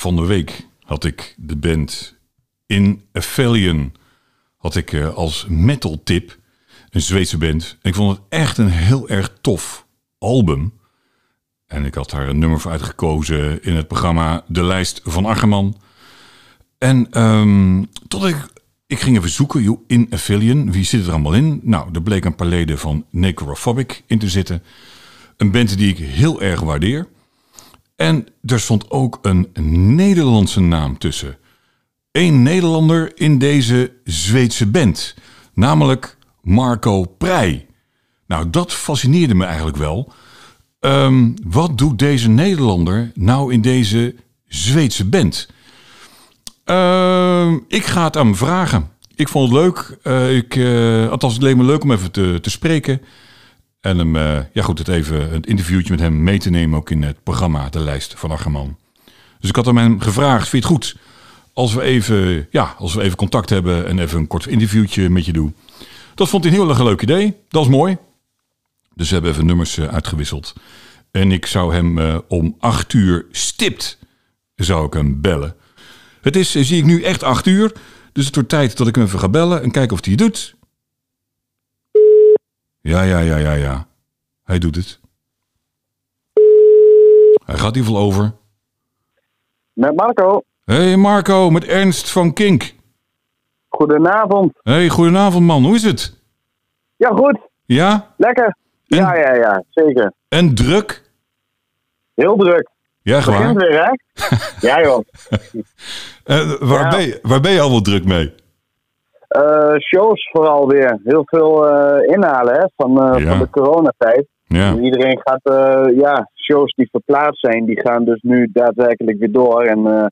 van de week had ik de band In Aphelion had ik eh, als metal tip. Een Zweedse band. Ik vond het echt een heel erg tof album. En ik had daar een nummer voor uitgekozen in het programma De Lijst van Argeman. En um, tot ik, ik ging even zoeken, in Aphelion, wie zit er allemaal in? Nou, er bleek een paar leden van Necrophobic in te zitten. Een band die ik heel erg waardeer. En er stond ook een Nederlandse naam tussen. Eén Nederlander in deze Zweedse band. Namelijk Marco Prij. Nou, dat fascineerde me eigenlijk wel. Um, wat doet deze Nederlander nou in deze Zweedse band? Uh, ik ga het aan hem vragen. Ik vond het leuk. Uh, ik, uh, althans, het leek me leuk om even te, te spreken. En hem, uh, ja goed, het even een interviewtje met hem mee te nemen, ook in het programma De Lijst van Argeman. Dus ik had hem gevraagd, vind je het goed als we even, ja, als we even contact hebben en even een kort interviewtje met je doen? Dat vond hij een heel erg leuk idee. Dat is mooi. Dus we hebben even nummers uitgewisseld. En ik zou hem uh, om acht uur stipt, zou ik hem bellen. Het is, zie ik nu, echt acht uur. Dus het wordt tijd dat ik hem even ga bellen en kijken of hij het doet. Ja, ja, ja, ja, ja. Hij doet het. Hij gaat ieder geval over. Met Marco. Hey Marco, met Ernst van Kink. Goedenavond. Hey, goedenavond man. Hoe is het? Ja, goed. Ja? Lekker. En- Ja, ja, ja, zeker. En druk? Heel druk. Ja, Begint gewoon. weer, hè? ja, joh. Eh, waar, Ja. ben je, waar ben je al wel druk mee? Eh, shows vooral weer. Heel veel eh, inhalen, hè, van, eh, Ja. van de coronatijd. Ja. Iedereen gaat, ja, shows die verplaatst zijn, die gaan dus nu daadwerkelijk weer door. En eh,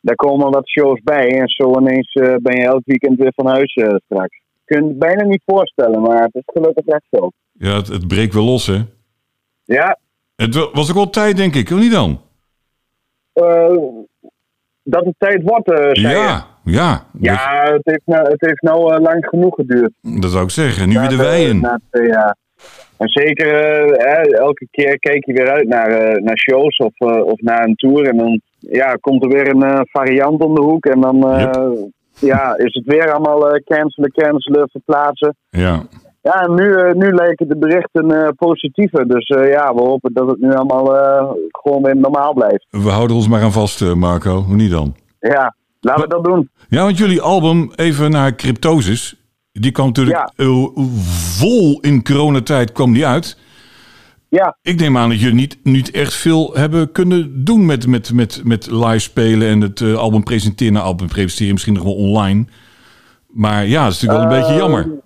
daar komen wat shows bij. En zo ineens ben je elk weekend weer van huis straks. Je kunt het bijna niet voorstellen, maar het is gelukkig echt zo. Ja, het, het breekt wel los, hè? Ja, Het wa- was ook wel tijd, denk ik. Of niet dan? eh, dat het tijd wordt, eh, zei. Ja, ja. Ja, het heeft nou, het heeft nou eh, lang genoeg geduurd. Dat, zou ik zeggen. Nu weer de weien. Twee jaar. En zeker, eh, elke keer kijk je weer uit naar, naar shows of, of naar een tour. En dan ja, komt er weer een variant om de hoek. En dan ja, is het weer allemaal cancelen, cancelen, verplaatsen. Ja. Ja, en nu, eh, nu lijken de berichten eh, positiever. Dus eh, ja, we hopen dat het nu allemaal gewoon weer normaal blijft. We houden ons maar aan vast, Marco. Hoe niet dan? Ja, laten we dat doen. Ja, want jullie album, even naar Cryptosis. Die kwam natuurlijk Ja. vol in coronatijd kwam die uit. Ja, Ik neem aan dat jullie niet, niet echt veel hebben kunnen doen met, met, met, met live spelen en het album presenteren. Nou, album presenteren misschien nog wel online. Maar ja, dat is natuurlijk wel een beetje jammer.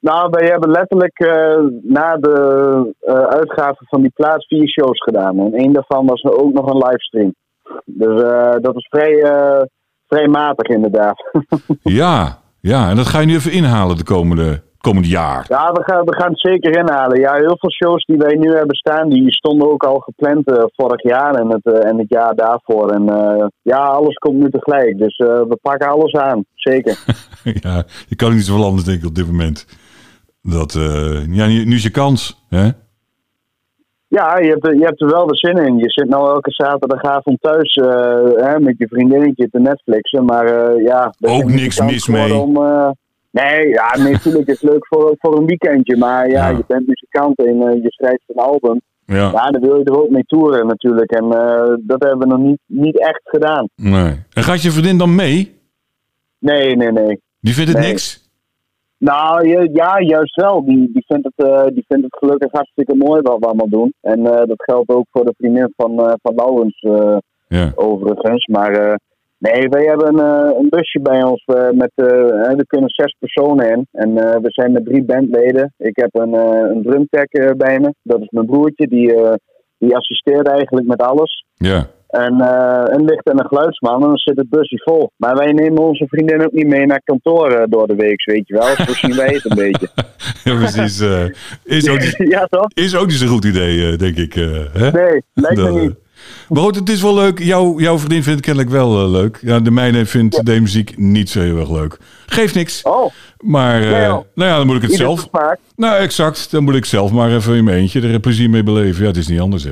Nou, wij hebben letterlijk eh, na de eh uitgave van die plaats vier shows gedaan. En één daarvan was ook nog een livestream. Dus eh, dat is vrij, vrij matig inderdaad. Ja, ja, en dat ga je nu even inhalen de komende, komende jaar. ja, we gaan, we gaan het zeker inhalen. Ja, heel veel shows die wij nu hebben staan, die stonden ook al gepland vorig jaar en het, en het jaar daarvoor. En ja, alles komt nu tegelijk. Dus we pakken alles aan, zeker. ja, je kan niet zoveel anders denk ik op dit moment. Dat, eh, ja, nu nu is je kans. Hè? Ja, je hebt, er- je hebt er wel de zin in. Je zit nou elke zaterdagavond thuis eh, hè, met je vriendinnetje te Netflixen. Maar eh, ja... Ook niks mis mee. Om, nee, ja, natuurlijk is het leuk voor, voor een weekendje. Maar ja, Ja. je bent muzikant en je schrijft een album. Ja, Ja, dan wil je er ook mee toeren natuurlijk. En dat hebben we nog niet, niet echt gedaan. nee. En gaat je vriendin dan mee? Nee, nee, nee. Die vindt het Nee. niks? Nou, ja, juist wel. Die, die, vindt het, eh, die vindt het gelukkig hartstikke mooi wat we allemaal doen. En eh, dat geldt ook voor de vriendin van, eh van Laurens. Ja. overigens. Maar nee, wij hebben een, een busje bij ons met, er kunnen zes personen in. En we zijn met drie bandleden. Ik heb een, een drumtech bij me. Dat is mijn broertje. Die, die assisteert eigenlijk met alles. Ja. En eh, een licht en een geluidsman. En dan zit het busje vol. Maar wij nemen onze vriendin ook niet mee naar kantoor eh, door de week, weet je wel. Zo zien wij het een beetje. ja, precies. eh, is, ook niet, ja, toch? is ook niet zo'n goed idee, denk ik. hè? Nee, lijkt me Dat, niet. Maar goed, het is wel leuk. Jouw, jouw vriendin vindt het kennelijk wel eh, leuk. Ja, de mijne vindt de muziek niet zo heel erg leuk. Geeft niks. Oh, Maar eh, Ja, ja. nou ja, dan moet ik het ieder zelf... smaak. Nou, exact. Dan moet ik zelf maar even in mijn eentje er plezier mee beleven. Ja, het is niet anders, hè.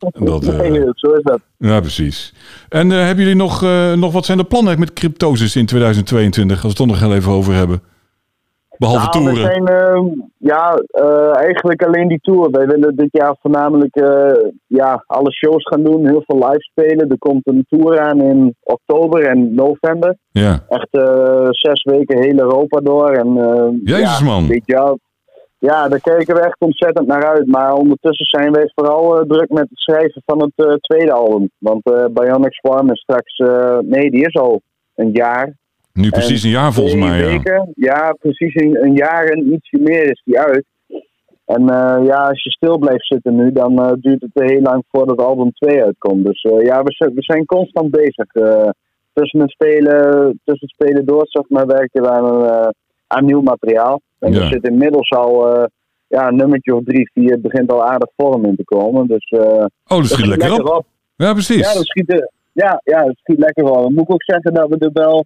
En dat, Nee, zo is dat. ja, precies. En hebben jullie nog, nog... Wat zijn de plannen met cryptosis in 2022? Als we het toch nog heel even over hebben. Behalve Nou, we toeren. zijn ehm, ja, eh, eigenlijk alleen die tour. Wij willen dit jaar voornamelijk eh, ja, alle shows gaan doen, heel veel live spelen. Er komt een tour aan in oktober en november. Ja. Echt eh, zes weken heel Europa door. En, eh, Jezus, ja, man. Weet je wel, ja, daar kijken we echt ontzettend naar uit. Maar ondertussen zijn wij vooral druk met het schrijven van het tweede album. Want eh Bionic Swarm is straks... nee, die is al een jaar. Nu precies een jaar volgens mij, ja. weken. Ja, precies een, een jaar en ietsje meer is die uit. En eh, ja, als je stil blijft zitten nu, dan eh, duurt het heel lang voordat album 2 uitkomt. Dus eh, ja, we, zijn- we zijn constant bezig. tussen het spelen, tussen het spelen door, zeg maar, werken we aan, aan nieuw materiaal. En Ja. er zit inmiddels al ja, een nummertje of drie, vier, het begint al aardig vorm in te komen. Dus Oh, dat schiet lekker op. Ja, ja, precies. dat schiet, ja, ja, dat schiet lekker wel. Dan moet ik ook zeggen dat we er wel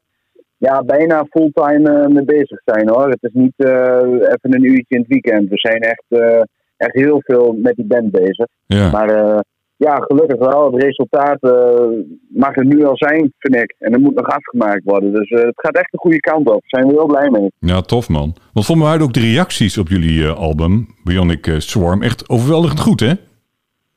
ja, bijna fulltime eh, mee bezig zijn hoor. Het is niet eh, even een uurtje in het weekend. We zijn echt, eh, echt heel veel met die band bezig. Ja. Maar ja, gelukkig wel. Het resultaat mag er nu al zijn, vind ik. En er moet nog afgemaakt worden. Dus het gaat echt de goede kant op. Daar zijn we heel blij mee. Ja, tof man. Want voor mij ook de reacties op jullie album, Bionic Swarm, echt overweldigend goed, hè?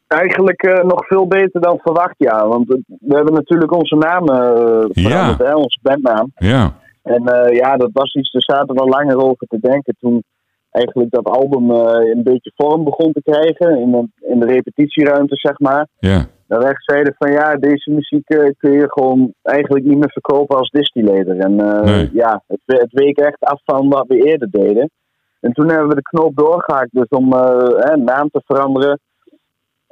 Eigenlijk eh, nog veel beter dan verwacht, ja. Want we hebben natuurlijk onze naam eh, veranderd, hè, onze bandnaam. Ja. En eh, ja, dat was iets, daar zaten we al langer over te denken. Toen eigenlijk dat album een beetje vorm begon te krijgen. In de, in de repetitieruimte, zeg maar. Ja. Daar werd zeiden van ja, deze muziek kun je gewoon eigenlijk niet meer verkopen als distillator. En Nee. ja, het, het week echt af van wat we eerder deden. En toen hebben we de knoop doorgehaakt dus om hè, naam te veranderen.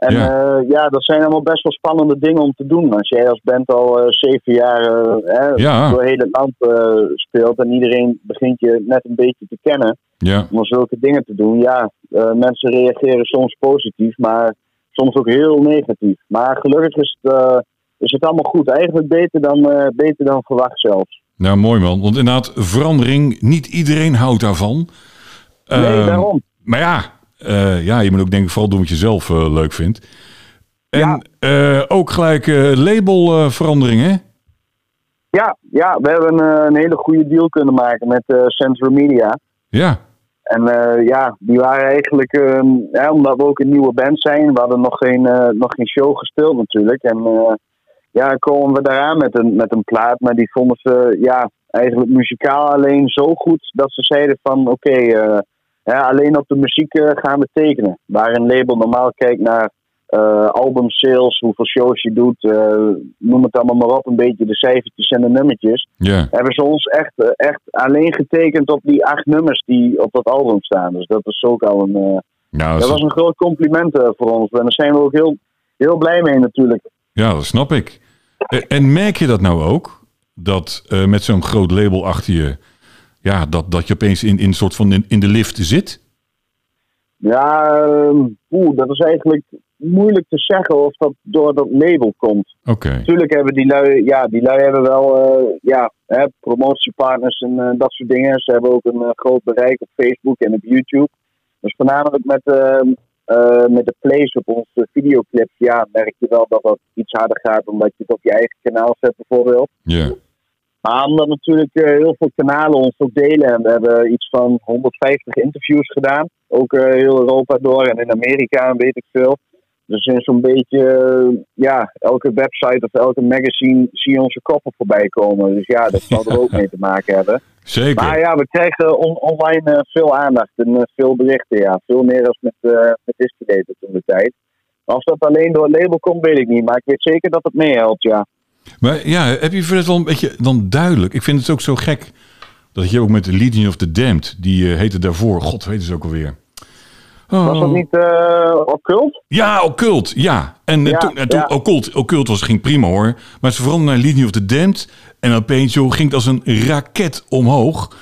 En Ja. ja. ja, dat zijn allemaal best wel spannende dingen om te doen. Als jij als band al eh, zeven jaar eh, Ja. door heel het land eh, speelt en iedereen begint je net een beetje te kennen Ja. om zulke dingen te doen. Ja, eh, mensen reageren soms positief, maar soms ook heel negatief. Maar gelukkig is het, eh, is het allemaal goed. Eigenlijk beter dan, eh, beter dan verwacht zelfs. Nou, mooi man. Want inderdaad, verandering, niet iedereen houdt daarvan. Nee, Ehm, daarom. Maar ja, eh, ja, je moet ook denk ik vooral doen wat je zelf eh, leuk vindt. En Ja. eh, ook gelijk labelverandering, hè? Ja, ja, we hebben een hele goede deal kunnen maken met Central Media. Ja. En ja, die waren eigenlijk, ehm, ja, omdat we ook een nieuwe band zijn, we hadden nog geen, nog geen show gespeeld natuurlijk. En ja, komen we daaraan met een, met een plaat, maar die vonden ze ja, eigenlijk muzikaal alleen zo goed dat ze zeiden van oké, ja, alleen op de muziek eh, gaan we tekenen. Waar een label normaal kijkt naar eh album sales, hoeveel shows je doet, eh, noem het allemaal maar op, een beetje de cijfertjes en de nummertjes hebben ze ons echt, echt alleen getekend op die acht nummers die op dat album staan. Dus dat is ook al een, Nou, dat was een groot compliment voor ons. En daar zijn we ook heel, heel blij mee natuurlijk. Ja, dat snap ik. En merk je dat nou ook? Dat met zo'n groot label achter je, ja, dat, dat je opeens in, in een soort van in, in de lift zit? Ja, ehm, oeh, dat is eigenlijk moeilijk te zeggen of dat door dat label komt. Oké. Natuurlijk hebben die lui, ja, die lui hebben wel eh, ja, hè, promotiepartners en eh, dat soort dingen. Ze hebben ook een eh, groot bereik op Facebook en op YouTube. Dus voornamelijk met, ehm, eh, met de plays op onze videoclips, ja, merk je wel dat dat iets harder gaat omdat je het op je eigen kanaal zet bijvoorbeeld. Ja. Maar omdat natuurlijk eh, heel veel kanalen ons ook delen. En we hebben iets van 150 interviews gedaan. Ook eh, heel Europa door en in Amerika en weet ik veel. Dus in zo'n beetje, eh, ja, elke website of elke magazine zie je onze koppen voorbij komen. Dus ja, dat zal er ook mee te maken hebben. Zeker. Maar ja, we krijgen on- online veel aandacht en veel berichten. Ja, veel meer dan met, uh, met toen de tijd. Maar of dat alleen door het label komt, weet ik niet. Maar ik weet zeker dat het meehelpt, ja. Maar ja, heb je voor het wel een beetje dan duidelijk? Ik vind het ook zo gek dat je ook met de Legion of the Damned, die eh, heette daarvoor, god weet ze ook alweer. Oh. Was dat niet eh occult? Ja, occult, ja. En, eh, Ja, toen, en toen ja. occult, occult was, ging prima hoor. Maar ze veranderden naar Legion of the Damned. En opeens ging het als een raket omhoog.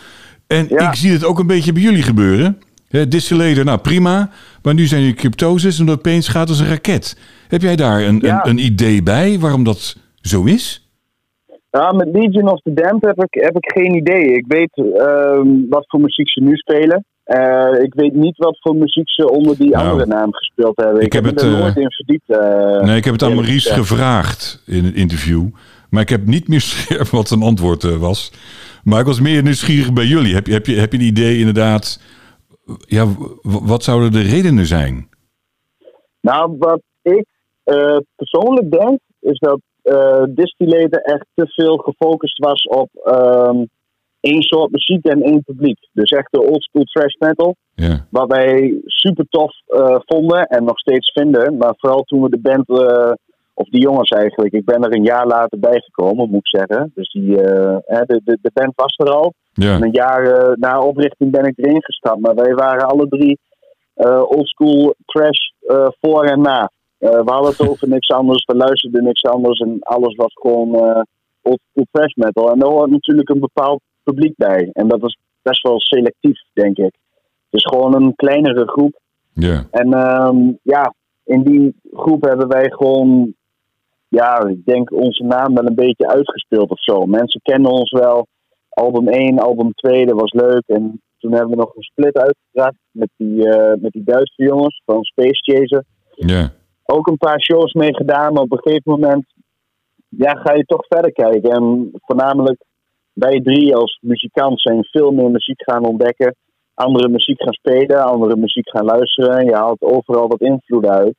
En Ja. ik zie het ook een beetje bij jullie gebeuren. Hè, Distillator, nou prima. Maar nu zijn je cryptosis en opeens gaat als een raket. Heb jij daar een, een, een idee bij waarom dat zo is? Ja, met Legion of the Damned heb ik, heb ik geen idee. Ik weet ehm, wat voor muziek ze nu spelen. Eh, ik weet niet wat voor muziek ze onder die Nou, andere naam gespeeld hebben. Ik, ik heb het, er eh, nooit in verdiept. eh. Nee, ik heb het aan gezegd. gevraagd in het interview. Maar ik heb niet meer scherp wat zijn antwoord was. Maar ik was meer nieuwsgierig bij jullie. Heb je, heb je, heb je een idee inderdaad? Ja, wat zouden de redenen zijn? Nou, wat ik persoonlijk denk, is dat Distillator echt te veel gefocust was op ehm, één soort muziek en één publiek. Dus echt de oldschool trash metal. Ja, Wat wij super tof eh, vonden en nog steeds vinden. Maar vooral toen we de band, eh, of die jongens eigenlijk, ik ben er een jaar later bijgekomen, moet ik zeggen. Dus die, hè, de, de, de band was er al. En een jaar na oprichting ben ik erin gestapt. Maar wij waren alle drie oldschool trash eh, voor en na. Eh, we hadden het over niks anders, we luisterden niks anders. En alles was gewoon eh oldschool trash metal. En daar hoort natuurlijk een bepaald publiek bij. En dat is best wel selectief, denk ik. Het is gewoon een kleinere groep. ja. En ehm, ja, in die groep hebben wij gewoon, ja, ik denk onze naam wel een beetje uitgespeeld of zo. Mensen kennen ons wel. Album 1, album 2, dat was leuk. En toen hebben we nog een split uitgebracht met die, eh, met die Duitse jongens van Space Chaser. ja. Ook een paar shows mee gedaan, maar op een gegeven moment ja, ga je toch verder kijken. En voornamelijk wij drie als muzikant zijn veel meer muziek gaan ontdekken. Andere muziek gaan spelen, andere muziek gaan luisteren. En je haalt overal wat invloed uit.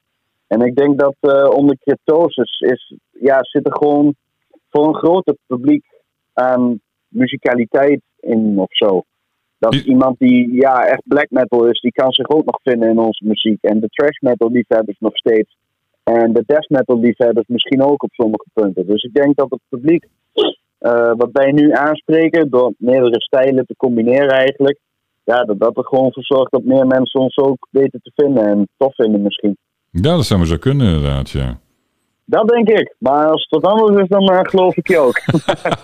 En ik denk dat eh, onder cryptosis is, ja, zit er gewoon voor een groter publiek aan muzikaliteit in of zo. Dat iemand die ja, echt black metal is, die kan zich ook nog vinden in onze muziek. En de trash metal liefhebbers nog steeds. En de death metal liefhebbers misschien ook op sommige punten. Dus ik denk dat het publiek, eh, wat wij nu aanspreken, door meerdere stijlen te combineren eigenlijk, ja, dat dat er gewoon voor zorgt dat meer mensen ons ook weten te vinden en tof vinden misschien. Ja, dat zou maar zo kunnen inderdaad, ja. Dat denk ik. Maar als het wat anders is, dan eh, geloof ik je ook.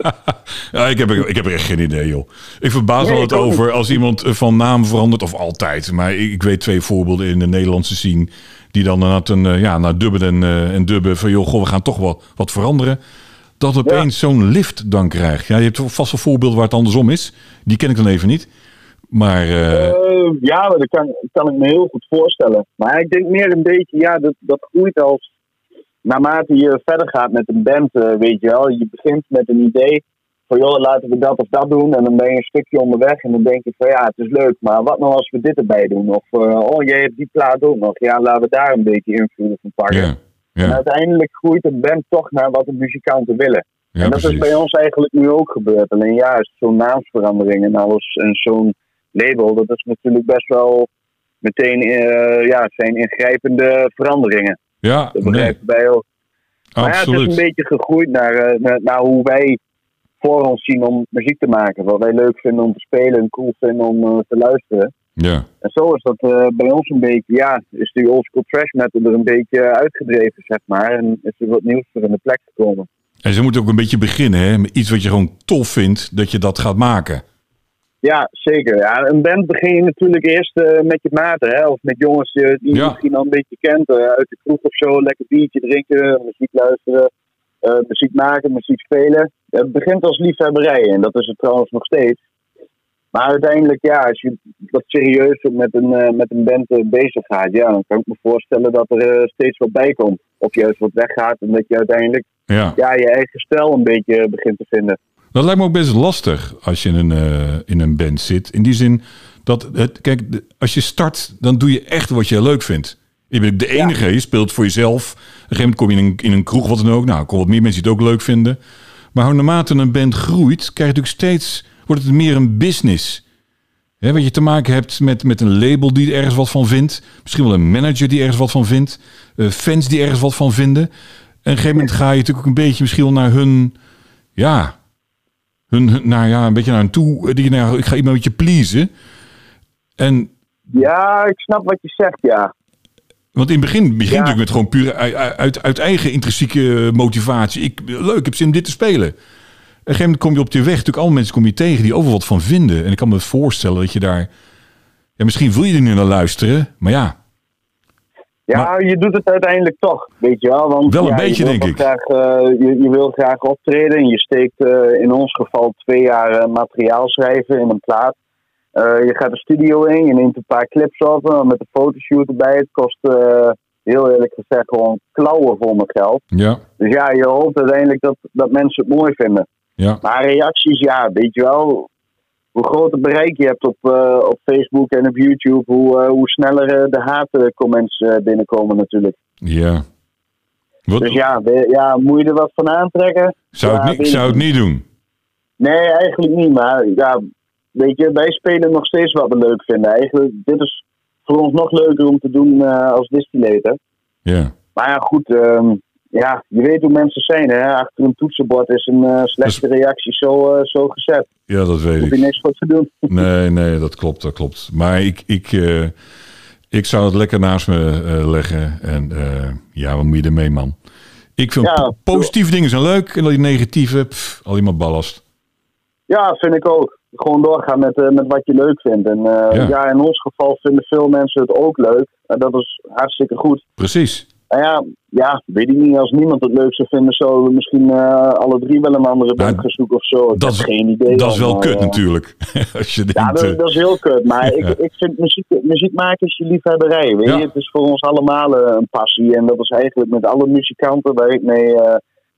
ja ik, heb, er- ik heb er echt geen idee, joh. Ik verbaas Nee, me ik altijd over als iemand eh, van naam verandert, of altijd. Maar ik, ik weet twee voorbeelden in de Nederlandse scene... die dan inderdaad een, eh, ja, naar dubben en, eh, en dubben van... joh, goh, we gaan toch wat, wat veranderen. Dat opeens zo'n lift dan krijgt. Ja, je hebt vast wel voorbeelden waar het andersom is. Die ken ik dan even niet. Maar ja, maar dat kan, kan ik me heel goed voorstellen. Maar ik denk meer een beetje, ja, dat, dat groeit als naarmate je verder gaat met een band, eh, weet je wel. Je begint met een idee van, joh, laten we dat of dat doen. En dan ben je een stukje onderweg en dan denk je van, ja, het is leuk. Maar wat nou als we dit erbij doen? Of, eh, oh, jij hebt die plaat ook nog. Ja, laten we daar een beetje invloeden van pakken. ja, En uiteindelijk groeit een band toch naar wat de muzikanten willen. ja, en dat is bij ons eigenlijk nu ook gebeurd. Alleen ja, is zo'n naamsverandering en alles en zo'n label, dat is natuurlijk best wel meteen eh, ja, zijn ingrijpende veranderingen. Ja, Dat nee, wij ook. Maar ja, het is een beetje gegroeid naar, eh, naar, naar hoe wij voor ons zien om muziek te maken. Wat wij leuk vinden om te spelen en cool vinden om eh, te luisteren. Ja. En zo is dat eh, bij ons een beetje, ja, is die oldschool trash metal er een beetje uitgedreven, zeg maar. En is er wat nieuws voor in de plek gekomen. En ze moeten ook een beetje beginnen, hè? Met iets wat je gewoon tof vindt, dat je dat gaat maken. Ja, zeker. Ja, een band begin je natuurlijk eerst eh, met je maten, hè? of met jongens eh, die je Ja. misschien al een beetje kent, eh, uit de kroeg of zo, lekker biertje drinken, muziek luisteren, muziek maken, muziek spelen. Het begint als liefhebberij en dat is het trouwens nog steeds. Maar uiteindelijk, ja, als je wat serieus met een, met een band bezig gaat, ja, dan kan ik me voorstellen dat er steeds wat bij komt. Of juist wat weggaat en dat je uiteindelijk Ja. ja, je eigen stijl een beetje begint te vinden. Dat lijkt me ook best lastig als je in een, eh, in een band zit. In die zin dat, het, kijk, als je start, dan doe je echt wat je leuk vindt. Je bent de enige, je speelt voor jezelf. Op een gegeven moment kom je in een, in een kroeg, wat dan ook. Nou, komen wat meer mensen die het ook leuk vinden. Maar naarmate een band groeit, krijg je natuurlijk steeds, wordt het meer een business. Hè, wat je te maken hebt met, met een label die er ergens wat van vindt. Misschien wel een manager die ergens wat van vindt. eh, fans die ergens wat van vinden. En op een gegeven moment ga je natuurlijk ook een beetje misschien wel naar hun... Ja, hun, hun- nou ja, een beetje naar hen toe. eh, Die, nou, ik ga iemand een beetje pleasen. En, Ja, ik snap wat je zegt, ja. want in het begin begint Ja. natuurlijk met gewoon puur uit, uit, eigen intrinsieke motivatie. Ik, leuk, ik heb zin om dit te spelen. Op een gegeven moment kom je op je weg. Natuurlijk alle mensen kom je tegen die overal wat van vinden. En ik kan me voorstellen dat je daar Ja, misschien wil je er niet naar luisteren, maar ja. Ja, je doet het uiteindelijk toch, weet je wel. Want, Wel een ja, beetje, denk toch Graag, eh, je, je wil graag optreden en je steekt eh, in ons geval twee jaar eh, materiaal schrijven in een plaat. Je gaat de studio in, je neemt een paar clips op met een fotoshoot erbij. Het kost heel eerlijk gezegd gewoon klauwen vol met geld. Ja, Dus ja, je hoopt uiteindelijk dat, dat mensen het mooi vinden. ja. Maar reacties, ja, weet je wel. Hoe groter bereik je hebt op, eh, op Facebook en op YouTube, hoe, eh, hoe sneller eh, de haatcomments binnenkomen natuurlijk. ja. Wat, Dus ja, ja, moet je er wat van aantrekken? zou ja, het, niet, zou ik het niet doen? Nee, eigenlijk niet. Maar ja, weet je, wij spelen nog steeds wat we leuk vinden. Eigenlijk, dit is voor ons nog leuker om te doen als distillator. Ja. Maar ja, goed. ehm, ja, je weet hoe mensen zijn. Hè? Achter een toetsenbord is een eh, slechte reactie zo, eh, zo gezet. ja, dat weet ik. hoef je niks voor te doen. Nee, nee, dat klopt, dat klopt. Maar ik, ik, eh, ik zou het lekker naast me leggen. En ja, wat moet je ermee, man? Ik vind Ja, positieve dingen zijn leuk. En al die negatieve, pff, alleen maar ballast. Ja, vind ik ook. Gewoon doorgaan met, met wat je leuk vindt. En Ja. ja. in ons geval vinden veel mensen het ook leuk. En dat is hartstikke goed. Precies. En ja, ja, weet ik niet. Als niemand het leuk zou vinden, zouden we misschien eh, alle drie wel een andere Nou, band gaan zoeken of zo. Ik dat heb is- geen idee. Dat is wel maar, kut eh, natuurlijk. Als je Ja, denkt, dat, eh, dat is heel kut. Maar Ja. ik, ik vind muziek, muziek maken is je liefhebberij. Weet Ja. je? Het is voor ons allemaal een passie. En dat is eigenlijk met alle muzikanten waar ik mee,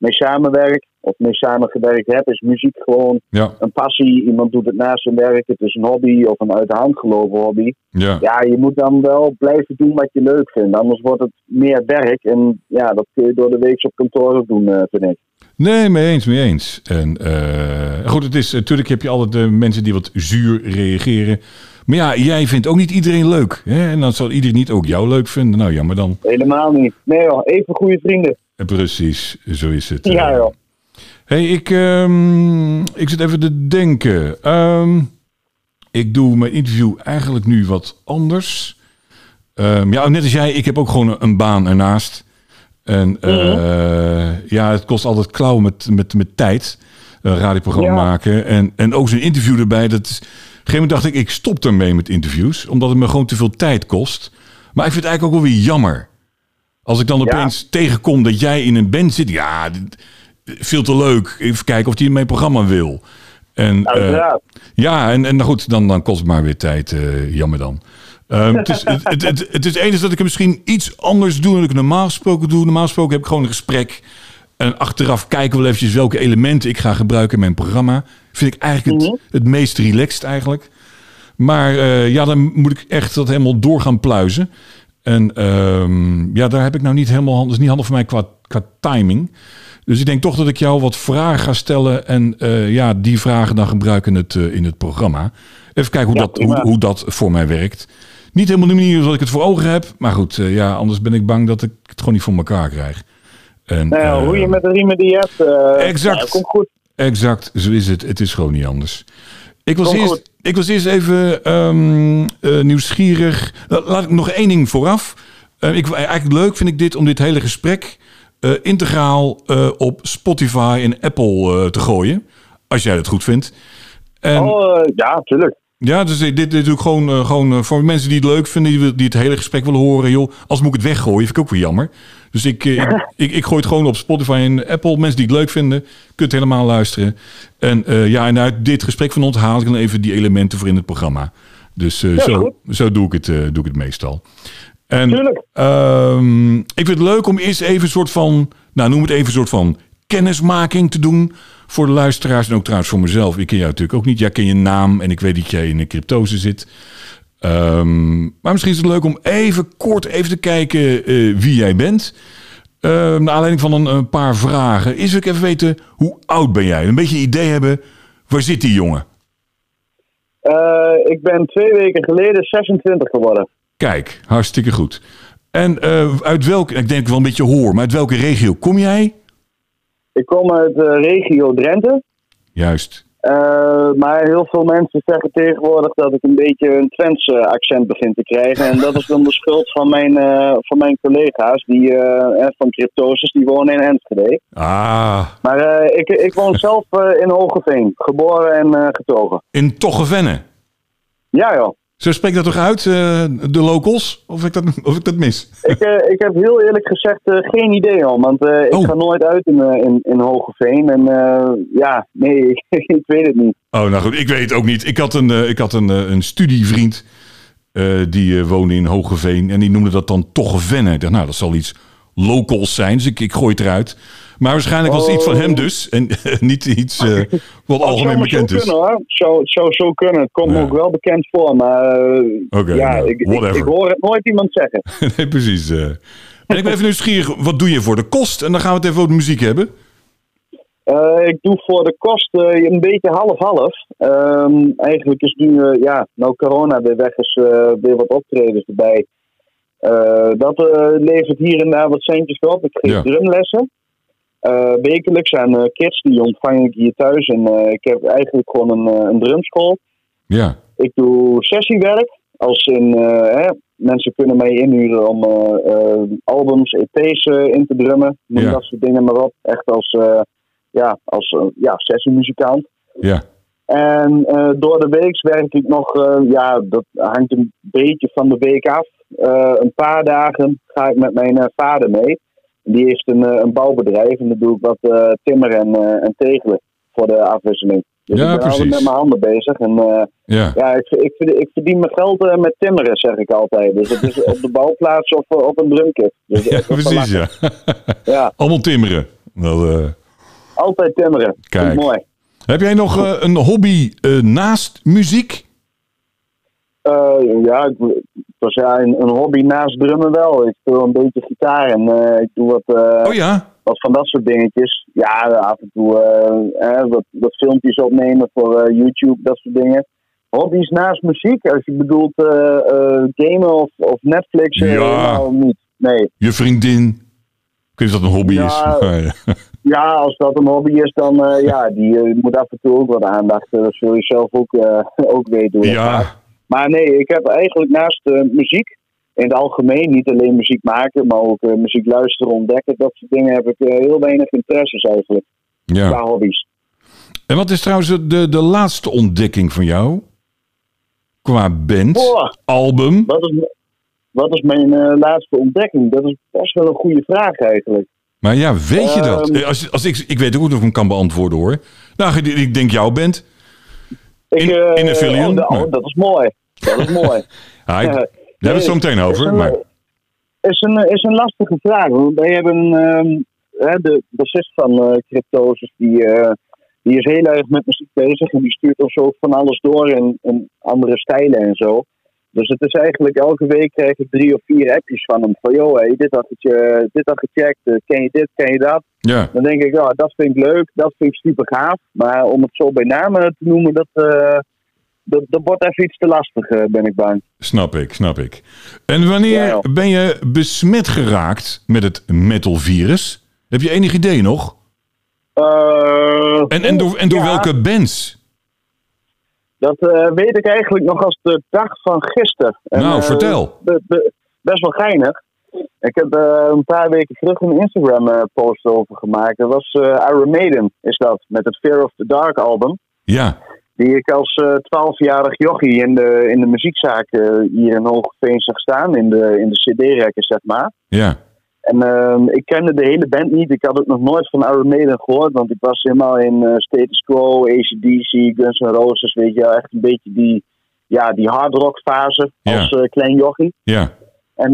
mee samenwerk, of mee samengewerkt heb, is muziek gewoon ja, een passie. Iemand doet het naast zijn werk. Het is een hobby of een uit de hand gelopen hobby. ja. Ja, je moet dan wel blijven doen wat je leuk vindt. Anders wordt het meer werk. En ja, dat kun je door de week op kantoor ook doen, eh, vind ik. Nee, mee eens, mee eens. En eh, goed, het is natuurlijk heb je altijd de mensen die wat zuur reageren. Maar ja, jij vindt ook niet iedereen leuk. Hè? En dan zal iedereen niet ook jou leuk vinden. Nou, jammer dan. Helemaal niet. Nee joh, even goede vrienden. Precies, zo is het. Ja eh. joh. hey, ik, ehm, ik zit even te denken. Ehm, ik doe mijn interview eigenlijk nu wat anders. Ehm, ja, net als jij, ik heb ook gewoon een baan ernaast. En eh, ja, het kost altijd klauwen met, met, met tijd. Een radioprogramma Ja. maken. En, en ook zo'n interview erbij. Dat is, op een gegeven moment dacht ik, ik stop ermee met interviews. Omdat het me gewoon te veel tijd kost. Maar ik vind het eigenlijk ook wel weer jammer. Als ik dan Ja. opeens tegenkom dat jij in een band zit. Ja, veel te leuk. Even kijken of in mijn programma wil. En, eh, ja, en, en nou goed, dan, dan kost het maar weer tijd. eh, jammer dan. Ehm, het, is, het, het, het, het is enige dat ik het misschien iets anders doe dan ik normaal gesproken doe. Normaal gesproken heb ik gewoon een gesprek. En achteraf kijken we wel eventjes welke elementen ik ga gebruiken in mijn programma. Vind ik eigenlijk het, het meest relaxed eigenlijk. Maar eh, ja, dan moet ik echt dat helemaal door gaan pluizen. En ehm, ja, daar heb ik nou niet helemaal... Dat is niet handig voor mij qua, qua timing. Dus ik denk toch dat ik jou wat vragen ga stellen. En eh, ja, die vragen dan gebruiken in het, eh, in het programma. Even kijken hoe, Ja, dat, hoe, hoe dat voor mij werkt. Niet helemaal de manier zoals ik het voor ogen heb. Maar goed, eh, ja, anders ben ik bang dat ik het gewoon niet voor elkaar krijg. En, Nou hoe je met de riemen die je hebt. Exact. komt goed. Exact, zo is het. Het is gewoon niet anders. Ik was, eerst. Ik was eerst even ehm, eh, nieuwsgierig. La- Laat ik nog één ding vooraf. Eh, ik, eigenlijk leuk vind ik dit om dit hele gesprek eh, integraal op Spotify en Apple te gooien. Als jij dat goed vindt. En, Oh, ja, tuurlijk. ja, dus dit, dit, doe ik gewoon, gewoon voor mensen die het leuk vinden, die, die het hele gesprek willen horen. Joh, als moet ik het weggooien, vind ik ook weer jammer. Dus ik, eh, ik, ik, ik gooi het gewoon op Spotify en Apple. Mensen die het leuk vinden, kunt helemaal luisteren. En eh, ja, en uit dit gesprek van ons haal ik dan even die elementen voor in het programma. Dus eh, Ja, zo, goed. zo doe, ik het, doe ik het meestal. En ehm, ik vind het leuk om eerst even een soort van, nou noem het even een soort van kennismaking te doen voor de luisteraars en ook trouwens voor mezelf. Ik ken jou natuurlijk ook niet. Jij ken je naam en ik weet dat jij in een cryptose zit. Ehm, maar misschien is het leuk om even kort even te kijken eh, wie jij bent. Ehm naar aanleiding van een, een paar vragen. Is ik even weten, hoe oud ben jij? Een beetje een idee hebben, waar zit die jongen? Eh, ik ben twee weken geleden 26 geworden. Kijk, hartstikke goed. En eh, uit welke, ik denk wel een beetje hoor, maar uit welke regio kom jij? Ik kom uit de regio Drenthe. Juist. Eh, maar heel veel mensen zeggen tegenwoordig dat ik een beetje een Twentse accent begin te krijgen. En dat is dan de schuld van mijn, eh, van mijn collega's die, eh, van Cryptosis, die wonen in Enschede. Ah, Maar ik, ik woon zelf in Hogeveen, geboren en getogen. in Toggevenne. Ja joh. Zo spreekt dat toch uit, uh, de locals? Of ik dat, of ik dat mis? Ik, uh, ik heb heel eerlijk gezegd uh, geen idee al. Want ik oh. ga nooit uit in, in, in Hogeveen. En ja, nee, ik, ik, weet het niet. Oh, nou goed, ik weet het ook niet. Ik had een, ik had een, een studievriend. die woonde in Hogeveen. En die noemde dat dan toch Venne. Ik dacht, nou, dat zal iets locals zijn. Dus ik, ik gooi het eruit. Maar waarschijnlijk was het iets van hem oh. dus. En niet iets uh, wat algemeen bekend is. Kunnen, hoor. Zou, zou zo kunnen. Het komt me ook wel bekend voor. Maar uh, ja, ik, ik, ik, hoor het nooit iemand zeggen. nee, precies. Uh. En ik ben even nieuwsgierig. Wat doe je voor de kost? En dan gaan we het even over de muziek hebben. ik doe voor de kost een beetje half-half. Um, eigenlijk is nu, ja, nou corona weer weg is, weer wat optredens erbij. dat levert hier en daar wat centjes op. Ik geef ja. drumlessen. Uh, wekelijks aan uh, kids, die ontvang ik hier thuis. En uh, ik heb eigenlijk gewoon een, een drumschool. Ja. Ik doe sessiewerk. Als in, hè, mensen kunnen mij inhuren om albums, EP's in te drummen. Noem ja. dat soort dingen maar op. Echt als, ja, als ja, sessiemuzikant. Ja. En door de week werk ik nog, ja, dat hangt een beetje van de week af. een paar dagen ga ik met mijn vader mee. Die heeft een, eh, een bouwbedrijf en dan doe ik wat uh, timmer en, uh, en tegelen voor de afwisseling. Dus ja, ik ben precies. met mijn handen bezig. En uh, ja, ja ik, ik, ik, verdien mijn geld met timmeren, zeg ik altijd. Dus het is op de bouwplaats of op een drumkit. Dus ja, precies, ja. ja. Allemaal timmeren. Dat, Altijd timmeren. Kijk. mooi. Heb jij nog een hobby naast muziek? Uh, ja, ik, was ja, een, een, hobby naast drummen wel. Ik speel een beetje gitaar en uh, ik doe wat, uh, oh, ja? wat van dat soort dingetjes. Ja, af en toe eh, wat, wat filmpjes opnemen voor YouTube, dat soort dingen. Hobby's naast muziek, als je bedoelt gamen of, of Netflix, ja. niet. Nee. Je vriendin, kun je dat een hobby is? ja, als dat een hobby is, dan ja, die moet af en toe ook wat aandacht. Dat zul je zelf ook, ook weten. Ja. Maar nee, ik heb eigenlijk naast uh, muziek in het algemeen, niet alleen muziek maken, maar ook uh, muziek luisteren, ontdekken, dat soort dingen heb ik uh, heel weinig interesses eigenlijk. Ja. Qua hobby's. En wat is trouwens de, de laatste ontdekking van jou? Qua band, oh, album? Wat is, wat is mijn laatste ontdekking? Dat is best wel een goede vraag eigenlijk. Maar ja, weet je dat? Ehm. Als, als ik, ik weet ook of ik hem kan beantwoorden hoor. Nou, ik denk jouw band. In, in, in een oh, oh, dat is mooi. Dat is mooi. ja, ik, daar hebben we het zo meteen over. Is een, maar... is, een, is een lastige vraag. Wij hebben um, de bassist van uh, Cryptosis, die, uh, die is heel erg met muziek bezig. En die stuurt ons ook van alles door in andere stijlen en zo. Dus het is eigenlijk elke week krijg ik drie of vier appjes van hem. Van joh, hey, dit had je dit had gecheckt, uh, ken je dit, ken je dat? Ja. Dan denk ik, ja, dat vind ik leuk, dat vind ik super gaaf. Maar om het zo bij namen te noemen, dat, uh, dat, dat wordt even iets te lastig, eh, ben ik bang. Snap ik, snap ik. En wanneer ben je besmet geraakt met het metalvirus? Heb je enig idee nog? Uh, en, en door, en door welke bands? Dat uh, weet ik eigenlijk nog als de dag van gisteren. Nou, vertel. best wel geinig. Ik heb een paar weken terug een Instagram-post over gemaakt. Dat was Iron Maiden, is dat, met het Fear of the Dark album. Ja die ik als eh, twaalfjarig uh, jochie in de, in de muziekzaak uh, hier in Hoogveen zag staan, in de, in de cd-rekken, zeg maar. Ja. En uh, ik kende de hele band niet. Ik had het nog nooit van Iron Maiden gehoord, want ik was helemaal in uh, Status Quo, ACDC, Guns N' Roses, weet je, echt een beetje die, ja, die hardrock fase als klein jochie. Ja. En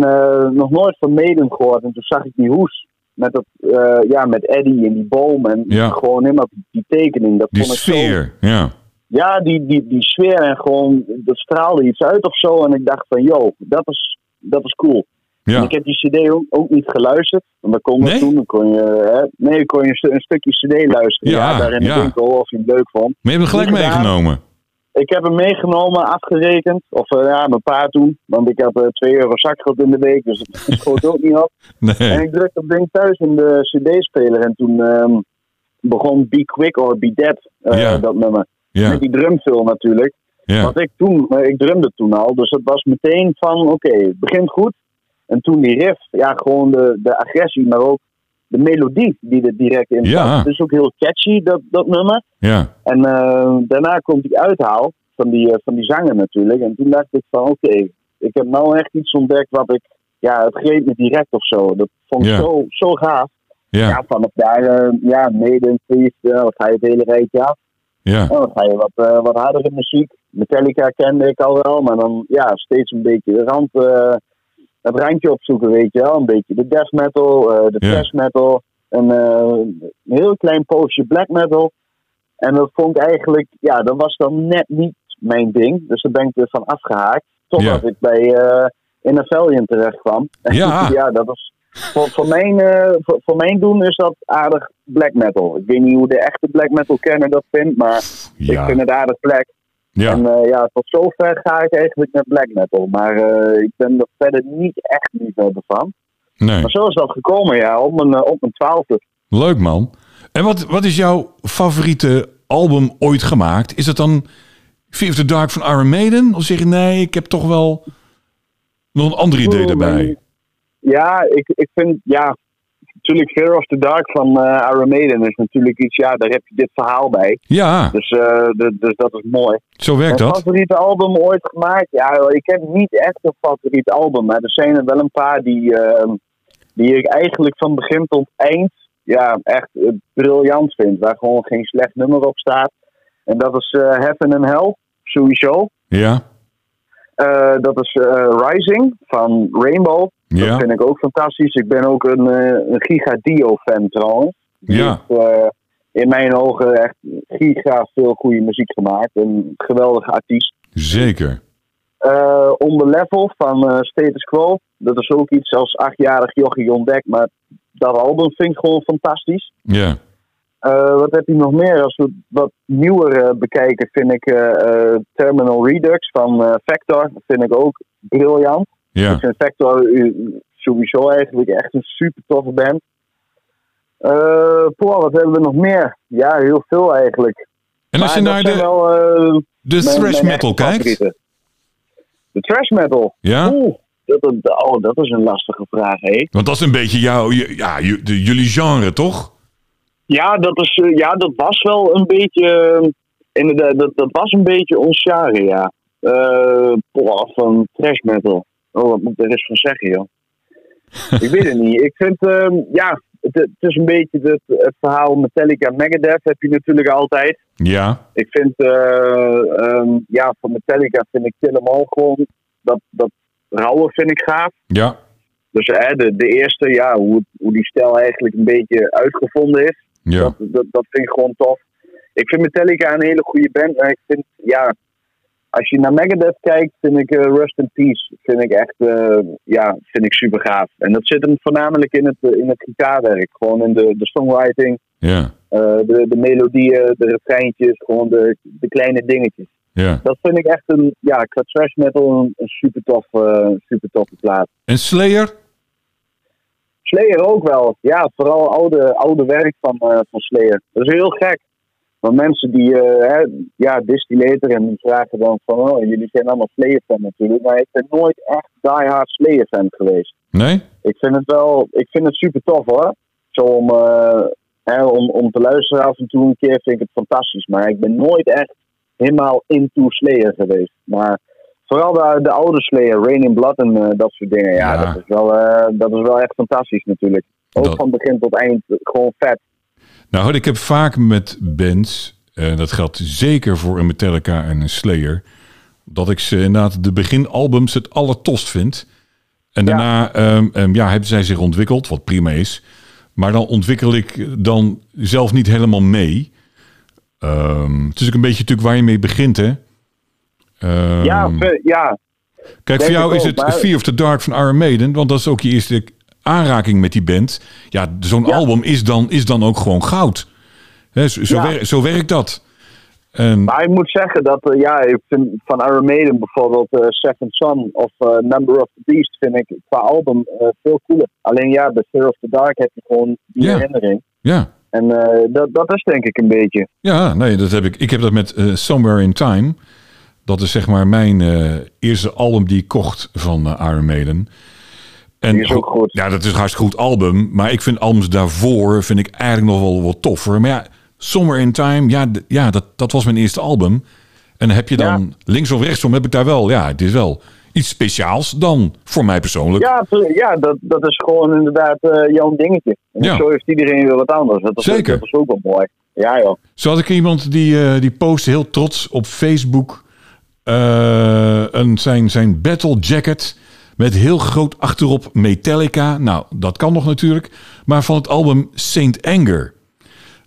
nog nooit van Maiden gehoord. En toen zag ik die hoes met, dat, ja, met Eddie en die boom en ja. gewoon helemaal die, tekening. Dat die vond sfeer, zo, ja ja, die, die, die sfeer en gewoon, dat straalde iets uit of zo. En ik dacht van, yo, dat is, dat is cool. Ja. En ik heb die cd ook, ook niet geluisterd. Want dan kon nee? toen, dan kon je, hè, nee, kon je een, een stukje cd luisteren. Ja, ja daar in de winkel, of je het leuk vond. Maar je hebt hem gelijk Niet gedaan. meegenomen. Ik heb hem meegenomen, afgerekend. Of uh, ja, mijn pa toen. Want ik had uh, 2 euro zakgeld in de week, dus het schoot ook niet op. Nee. En ik drukte dat ding thuis in de cd-speler. En toen um, begon Be Quick or Be Dead, uh, Ja. dat nummer. Ja. Met die drumfill natuurlijk. Ja. Want ik toen, eh, ik drumde toen al, dus het was meteen van, oké, het begint goed. En toen die riff, ja, gewoon de, de agressie, maar ook de melodie die er direct in zat. Ja. Het is ook heel catchy, dat, dat nummer. Ja. En eh, daarna komt die uithaal van die, eh, van die zanger natuurlijk. En toen dacht ik van oké, ik heb nou echt iets ontdekt wat ik, ja, het greep me direct of zo. Dat vond ik Ja. zo, zo gaaf. Ja, Ja, vanaf daar, eh, ja, mede feest, dan ga je het hele rijtje af. ja, En dan ga je wat, wat hardere muziek. Metallica kende ik al wel, maar dan ja, steeds een beetje de rand, het randje opzoeken, weet je wel. Een beetje de death metal, eh, de Ja. thrash metal, een, eh, een heel klein poosje black metal. En dat vond ik eigenlijk, ja, dat was dan net niet mijn ding. Dus daar ben ik er van afgehaakt. Totdat Ja. ik bij eh In terecht kwam. Ja. ja, dat is voor, voor, mijn, voor, voor mijn doen is dat aardig black metal. Ik weet niet hoe de echte black metal kenner dat vindt, maar ik vind het aardig black. Ja. En eh, ja, tot zover ga ik eigenlijk met black metal. Maar eh, ik ben er verder niet echt liefhebber van. Nee. Maar zo is dat gekomen, ja, op mijn, eh, op mijn twaalfde. Leuk man. En wat, wat is jouw favoriete album ooit gemaakt? Is het dan Fear of the Dark van Iron Maiden? Of zeg je nee, ik heb toch wel nog een ander idee erbij? Ja, ik, ik vind, ja, natuurlijk Fear of the Dark van eh Iron Maiden is natuurlijk iets, ja, daar heb je dit verhaal bij. Ja, Dus, eh, de- dus dat is mooi. zo werkt Mijn dat. favoriete album ooit gemaakt? Ja, ik heb niet echt een favoriet album. Maar er zijn er wel een paar die, ehm, die ik eigenlijk van begin tot eind ja, echt eh, briljant vind. Waar gewoon geen slecht nummer op staat. En dat is Heaven and Hell, sowieso. Ja, dat is Rising van Rainbow. Ja. Dat vind ik ook fantastisch. Ik ben ook een, eh, een Giga Dio-fan trouwens. Die Ja. heeft eh, in mijn ogen echt giga veel goede muziek gemaakt. Een geweldige artiest. zeker. On The Level van eh, Status Quo. Dat is ook iets als achtjarig jochie ontdekt. Maar dat album vind ik gewoon fantastisch. Ja, wat heb je nog meer? Als we wat nieuwer bekijken, vind ik Terminal Redux van Vector. Dat vind ik ook briljant. Ik ja. vind Vector eh, sowieso eigenlijk echt een super toffe band. Poh, wat hebben we nog meer? Ja, heel veel eigenlijk. En als je Maar naar de, wel, eh, de mijn- thrash mijn metal kijkt, favorieten. De trash metal? ja? Oeh, dat, oh, dat is een lastige vraag, hé. Want dat is een beetje jouw, ja, jullie genre, toch? Ja, dat, is, eh, ja, dat was wel een beetje. Inderdaad, dat, dat was een beetje ons genre, ja. Poh, van trash metal. Oh, wat moet ik er eens van zeggen, joh? ik weet het niet. Ik vind, eh, ja, het, het is een beetje het, het verhaal Metallica Megadeth heb je natuurlijk altijd. Ja, Ik vind, eh, ehm, ja, van Metallica vind ik Kill 'Em All gewoon, dat, dat rauwe vind ik gaaf. ja, Dus hè, de, de eerste, ja, hoe, hoe die stijl eigenlijk een beetje uitgevonden is. ja. Dat, dat, dat vind ik gewoon tof. Ik vind Metallica een hele goede band. Maar ik vind, ja, als je naar Megadeth kijkt, vind ik eh, Rust in Peace vind ik echt, eh, ja, vind ik super gaaf. En dat zit hem voornamelijk in het, in het gitaarwerk. Gewoon in de, de songwriting, ja, eh, de, de melodieën, de refreintjes, gewoon de, de kleine dingetjes. ja. Dat vind ik echt een, ja, qua trash metal een, een super tof, super toffe plaat. En Slayer? Slayer ook wel. Ja, vooral oude, oude werk van, van Slayer. Dat is heel gek. Want mensen die, eh hè, ja, distillator en die vragen dan van, oh, jullie zijn allemaal Slayer-fan natuurlijk. Maar ik ben nooit echt diehard Slayer-fan geweest. Nee? Ik vind het wel, ik vind het super tof hoor. Zo om, eh, hè, om, om te luisteren af en toe een keer vind ik het fantastisch. Maar ik ben nooit echt helemaal into Slayer geweest. Maar vooral de, de oude Slayer, Rain in Blood en eh, dat soort dingen. Ja, Ja. Dat, is wel, dat is wel echt fantastisch natuurlijk. Ook Dat- van begin tot eind gewoon vet. Nou, ik heb vaak met bands, en dat geldt zeker voor een Metallica en een Slayer, dat ik ze inderdaad de beginalbums het allertost vind. En Ja. daarna ehm, ehm, ja, hebben zij zich ontwikkeld, wat prima is. Maar dan ontwikkel ik dan zelf niet helemaal mee. Ehm, het is ook een beetje natuurlijk waar je mee begint, hè? Ja, ve- ja, Kijk, voor jou is ook, het maar- Fear of the Dark van Iron Maiden, want dat is ook je eerste aanraking met die band. Ja, zo'n Ja. album is dan, is dan ook gewoon goud. Hè, zo, zo, Ja. wer- zo werkt dat. Maar ik moet zeggen dat, eh, ja, ik vind van Iron Maiden bijvoorbeeld eh Seven Son of eh, Number of the Beast vind ik qua album veel cooler. Alleen ja, bij Fear of the Dark heb je gewoon die herinnering. ja, En dat, dat is denk ik een beetje. ja, nee, dat heb ik. Ik heb dat met Somewhere in Time. Dat is zeg maar mijn eerste album die ik kocht van Iron Maiden. En Die is ook goed. Ja, dat is een hartstikke goed album. Maar ik vind albums daarvoor vind ik eigenlijk nog wel wat toffer. Maar ja, Somewhere in Time, ja, ja dat, dat was mijn eerste album. En heb je dan links of rechtsom, heb ik daar wel, ja, het is wel iets speciaals dan voor mij persoonlijk. Ja, ja dat, dat is gewoon inderdaad eh, jouw dingetje. En Ja. zo heeft iedereen weer wat anders. Dat is, Zeker. Dat is ook wel mooi. Ja joh. Zo had ik iemand die, eh die postte heel trots op Facebook eh, een, zijn, zijn battle jacket met heel groot achterop Metallica. Nou, dat kan nog natuurlijk. Maar van het album Saint Anger.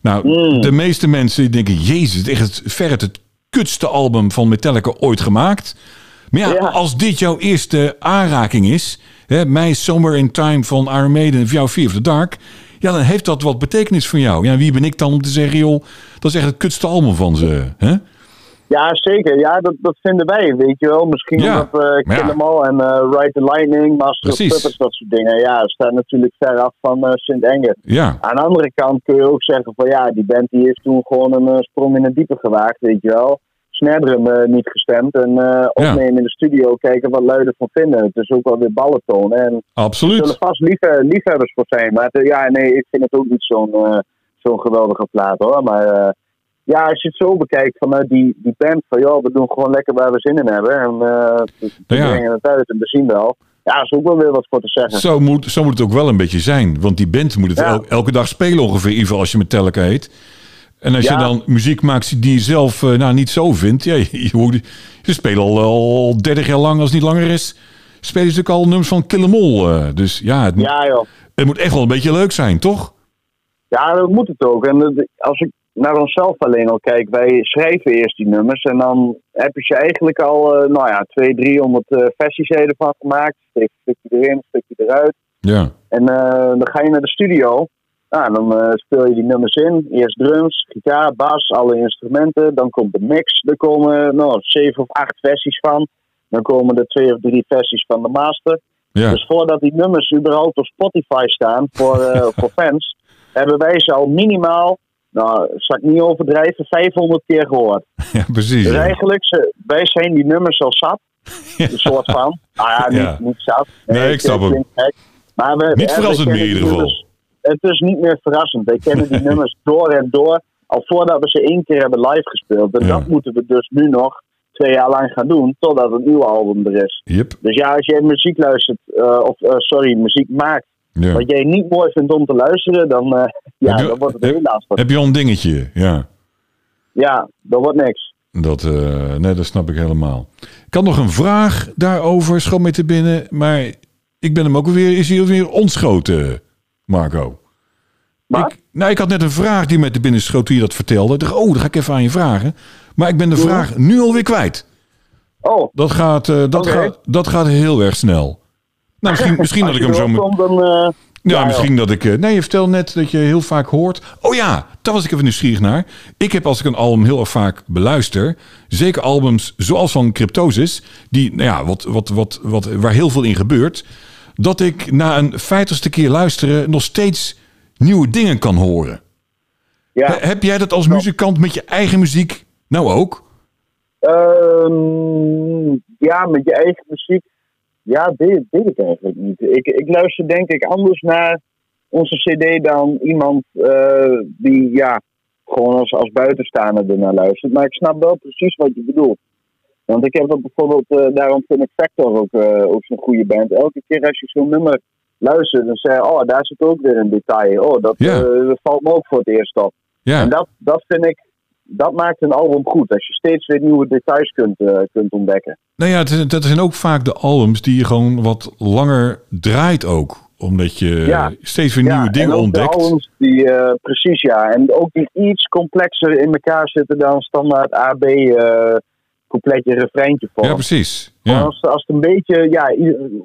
Nou, de meeste mensen denken, jezus, het is echt verre het kutste album van Metallica ooit gemaakt. Maar ja, Ja. als dit jouw eerste aanraking is, hè, mij Somewhere in Time van Iron Maiden of jouw Fear of the Dark, ja, dan heeft dat wat betekenis voor jou. Ja, wie ben ik dan om te zeggen, joh, dat is echt het kutste album van ze. Hè? Ja, zeker. Ja, dat, dat vinden wij, weet je wel. Misschien Ja, omdat. Kill 'Em All en eh Ride the Lightning, Master Precies. of Puppets, dat soort dingen. Ja, dat staat natuurlijk ver af van eh Sint Anger. Ja, Aan de andere kant kun je ook zeggen van ja, die band die heeft toen gewoon een eh, sprong in het diepe gewaagd, weet je wel. Snare drum eh, niet gestemd en opnemen in de studio, kijken wat luiden van vinden. Het is ook wel weer ballen tonen. En er absoluut. zullen vast liefhe- liefhebbers voor zijn. Maar ja, nee, ik vind het ook niet zo'n zo'n geweldige plaat hoor. Maar ja, als je het zo bekijkt vanuit die, die band van joh, we doen gewoon lekker waar we zin in hebben. En eh, we we Ja. brengen het uit en we zien wel. Ja, is ook wel weer wat voor te zeggen. Zo moet, zo moet het ook wel een beetje zijn. Want die band moet het Ja. el- elke dag spelen ongeveer, in ieder geval als je Metallica heet. En als Ja. je dan muziek maakt die je zelf eh, nou, niet zo vindt. Ja, je, ze spelen al, al 30 jaar lang, als het niet langer is. Spelen ze natuurlijk al nummers van Kill 'Em All. eh. dus ja het, moet- Ja joh. het moet echt wel een beetje leuk zijn, toch? Ja, dat moet het ook. En als ik naar onszelf alleen al kijk, wij schrijven eerst die nummers en dan heb je eigenlijk al, eh, nou ja, 200, 300 eh, versies ervan gemaakt. Steek een stukje erin, een stukje eruit. Ja. En eh, dan ga je naar de studio. Nou, dan eh, speel je die nummers in. Eerst drums, gitaar, bas, alle instrumenten. Dan komt de mix. Er komen nou, zeven of acht versies van. Dan komen er twee of drie versies van de master. Ja. Dus voordat die nummers überhaupt op Spotify staan voor, voor fans, hebben wij ze al minimaal, nou, zal ik niet overdrijven, 500 keer gehoord. ja, precies. Dus ja. eigenlijk, ze, wij zijn die nummers al zat. Een soort van. Nou ja, niet, Ja. niet zat. Nee, ik snap hem. Maar we, Niet verrassend meer in ieder geval. Het is niet meer verrassend. Wij kennen die nummers door en door. Al voordat we ze één keer hebben live gespeeld. En dat moeten we dus nu nog twee jaar lang gaan doen. Totdat het nieuwe album er is. Yep. Dus ja, als jij muziek luistert, eh, of eh, sorry, muziek maakt, Ja. wat jij niet mooi vindt om te luisteren, dan, eh, ja, je- dan wordt het heel lastig. Heb je al een dingetje? Ja. Ja, dat wordt niks. Dat, eh, nee, dat snap ik helemaal. Ik had nog een vraag daarover, schoon mee te binnen. Maar ik ben hem ook weer, is hij weer ontschoten, Marco? Maar? Ik, nou, ik had net een vraag die me te binnen schoot toen je dat vertelde. Ik dacht, oh, dan ga ik even aan je vragen. Maar ik ben de vraag nu alweer kwijt. Oh, Dat gaat, eh, dat gaat, dat gaat heel erg snel. Nou, misschien, misschien dat ik hem zo... komt, dan... eh, ja, ja, misschien dat ik. eh, Nee, je vertelde net dat je heel vaak hoort. Oh ja, daar was ik even nieuwsgierig naar. Ik heb als ik een album heel erg vaak beluister. Zeker albums zoals van Cryptosis. Die, nou ja, wat, wat, wat, wat, waar heel veel in gebeurt. Dat ik na een vijftigste keer luisteren nog steeds nieuwe dingen kan horen. ja. He- Heb jij dat als muzikant met je eigen muziek nou ook? Ehm, ja, met je eigen muziek. Ja, weet, weet ik eigenlijk niet. Ik, ik luister denk ik anders naar onze cd dan iemand eh, die ja, gewoon als, als buitenstaander ernaar luistert. Maar ik snap wel precies wat je bedoelt. Want ik heb dat bijvoorbeeld, eh, daarom vind ik Factor ook, eh, ook zo'n goede band. Elke keer als je zo'n nummer luistert, dan zeg je, oh, daar zit ook weer een detail. Oh, dat, Ja. valt me ook voor het eerst op. Ja, En dat, dat vind ik, dat maakt een album goed. Als je steeds weer nieuwe details kunt, eh, kunt ontdekken. nou ja, dat zijn ook vaak de albums die je gewoon wat langer draait ook. Omdat je Ja. steeds weer nieuwe en dingen ook ontdekt. De albums die, eh, precies ja. En ook die iets complexer in elkaar zitten dan standaard AB eh coupletje, refreintje vorm. Ja, precies. Ja. Als, als het een beetje, ja,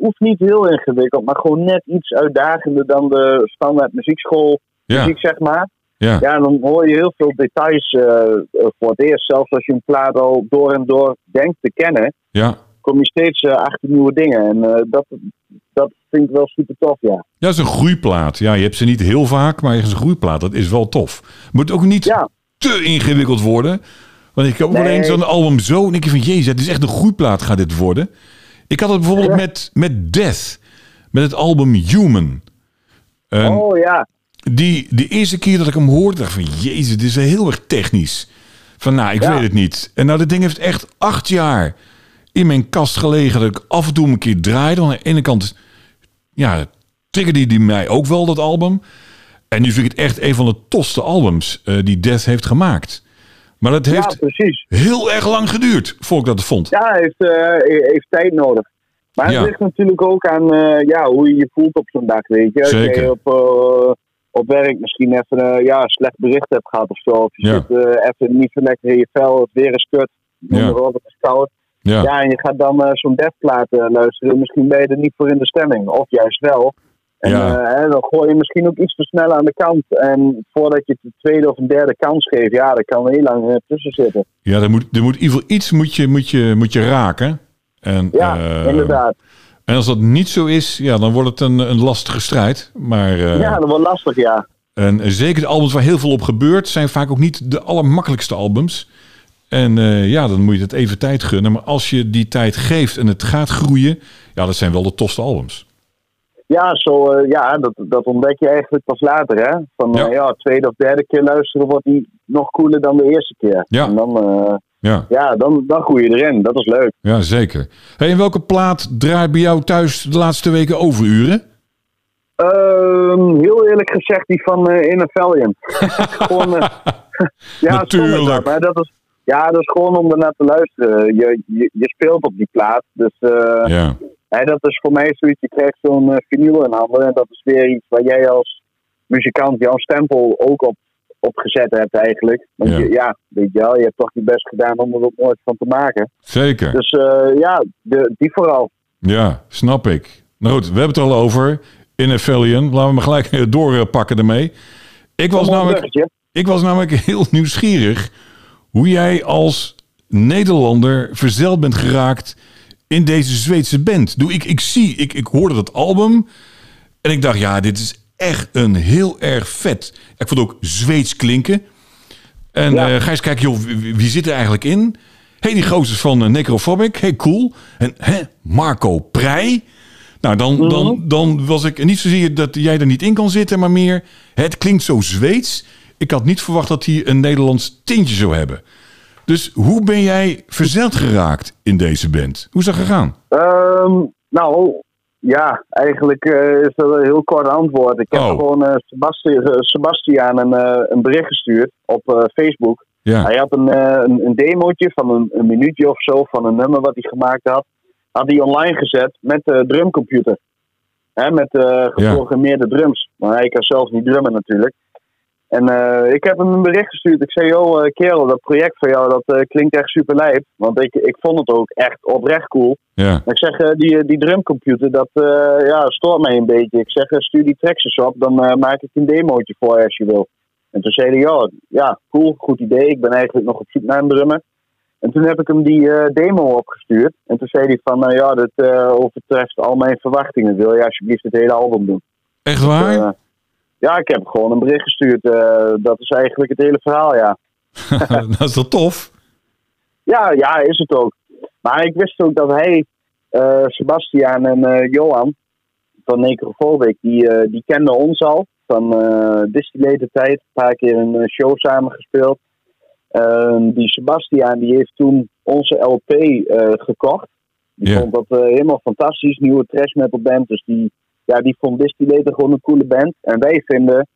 hoeft niet heel ingewikkeld, maar gewoon net iets uitdagender dan de standaard muziekschool muziek, zeg maar. Ja. Ja, dan hoor je heel veel details eh, voor het eerst. Zelfs als je een plaat al door en door denkt te kennen, Ja. kom je steeds eh, achter nieuwe dingen. En eh, dat, dat vind ik wel super tof, ja. Ja, dat is een groeiplaat. Ja, je hebt ze niet heel vaak, maar het is een groeiplaat. Dat is wel tof. Moet ook niet Ja, te ingewikkeld worden. Want ik heb ook wel Nee. eens zo'n album zo. En denk je van, jezus, het is echt een groeiplaat gaat dit worden. Ik had het bijvoorbeeld Ja. met, met Death. Met het album Human. Oh ja. Die, de eerste keer dat ik hem hoorde, dacht ik van, jezus, dit is heel erg technisch. Van nou, ik Ja. weet het niet. En nou, dat ding heeft echt acht jaar in mijn kast gelegen. Dat ik af en toe een keer draaide. Want aan de ene kant, ja, triggerde die mij ook wel, dat album. En nu vind ik het echt een van de tofste albums eh, die Death heeft gemaakt. Maar dat Ja, heeft precies. heel erg lang geduurd, voor ik dat vond. Ja, heeft, eh, heeft tijd nodig. Maar het Ja. ligt natuurlijk ook aan eh, ja, hoe je je voelt op zo'n dag, weet je. Als Zeker. je op, op werk misschien even eh, ja, een slecht bericht hebt gehad of zo. Of je Ja. zit eh, even niet zo lekker in je vel, het weer is kut. Ja. Het is koud. Ja, Ja, en je gaat dan eh, zo'n deathplaat luisteren. Misschien ben je er niet voor in de stemming. Of juist wel. En hè, dan gooi je misschien ook iets te snel aan de kant. En voordat je de tweede of een derde kans geeft, ja, daar kan heel lang tussen zitten. ja er, moet, er moet in ieder geval iets moet je, moet je, moet je raken. En, Ja, inderdaad. En als dat niet zo is, ja, dan wordt het een, een lastige strijd. Maar eh, Ja, dat wordt lastig, ja. en zeker de albums waar heel veel op gebeurt, zijn vaak ook niet de allermakkelijkste albums. En eh, ja, dan moet je het even tijd gunnen. Maar als je die tijd geeft en het gaat groeien, ja, dat zijn wel de tofste albums. Ja, zo, eh, ja dat, dat ontdek je eigenlijk pas later, hè. Van Ja. ja. tweede of derde keer luisteren wordt die nog cooler dan de eerste keer. Ja. En dan, eh, Ja, ja, dan, dan groei je erin. Dat is leuk. ja zeker. Hey, en welke plaat draait bij jou thuis de laatste weken overuren? Ehm, heel eerlijk gezegd, die van eh In Valiant. Gewoon, eh, ja, Natuurlijk. maar dat is, ja, dat is gewoon om ernaar te luisteren. Je, je, je speelt op die plaat. Dus eh, Ja, dat is voor mij zoiets. Je krijgt zo'n vinyl in handen. En dat is weer iets waar jij als muzikant jouw stempel ook op, op gezet hebt eigenlijk. Want Ja. ja. Je, ja, weet je wel, je hebt toch je best gedaan om er ook nooit van te maken. zeker. Dus eh, ja, de, die vooral. Ja, snap ik. Nou goed, we hebben het al over. In. Laten we maar gelijk doorpakken ermee. Ik was, namelijk, ik was namelijk heel nieuwsgierig hoe jij als Nederlander verzeld bent geraakt in deze Zweedse band. Doe, ik, ik zie, ik, ik hoorde dat album en ik dacht, ja, dit is echt een heel erg vet. Ik vond het ook Zweeds klinken. En Ja. eh ga eens kijken, joh, wie, wie zit er eigenlijk in? hey, die gozer van uh, Necrophobic. hey, cool. En hè, Marco Prij. Nou, dan, dan, dan was ik niet zozeer dat jij er niet in kan zitten, maar meer, het klinkt zo Zweeds. Ik had niet verwacht dat hij een Nederlands tintje zou hebben. Dus hoe ben jij verzeld geraakt in deze band? Hoe is dat gegaan? Ehm, nou, ja, eigenlijk eh, is dat een heel kort antwoord. Ik heb Oh. gewoon eh Sebasti- eh, Sebastiaan een, eh, een bericht gestuurd op eh, Facebook. Ja, Hij had een, eh, een, een demootje van een, een minuutje of zo van een nummer wat hij gemaakt had. Had hij online gezet met de drumcomputer. Hè, met eh geprogrammeerde drums. Maar hij kan zelf niet drummen natuurlijk. En eh, ik heb hem een bericht gestuurd. Ik zei, joh, eh, kerel, dat project van jou, dat eh, klinkt echt super lijp. Want ik, ik vond het ook echt oprecht cool. ja, Ik zeg, die, die drumcomputer, dat ja, stoort mij een beetje. Ik zeg, stuur die tracks eens op, dan maak ik een demootje voor als je wil. En toen zei hij, ja, ja, cool, goed idee. Ik ben eigenlijk nog op zoek naar een drummer. En toen heb ik hem die demo opgestuurd. En toen zei hij van, ja, eh, overtreft al mijn verwachtingen. Wil je alsjeblieft het hele album doen? echt waar? Eh, ja, ik heb gewoon een bericht gestuurd. eh, dat is eigenlijk het hele verhaal, ja. dat is toch tof? Ja, ja, is het ook. Maar ik wist ook dat hij, eh Sebastiaan en eh, Johan van Necrophobic, die, die kenden ons al van Distillated tijd. Een paar keer een show samengespeeld. Ehm, die Sebastiaan die heeft toen onze LP gekocht. Die vond dat helemaal fantastisch. Nieuwe trash metal band. Dus die, ja, die vond Distillated gewoon een coole band. En wij vinden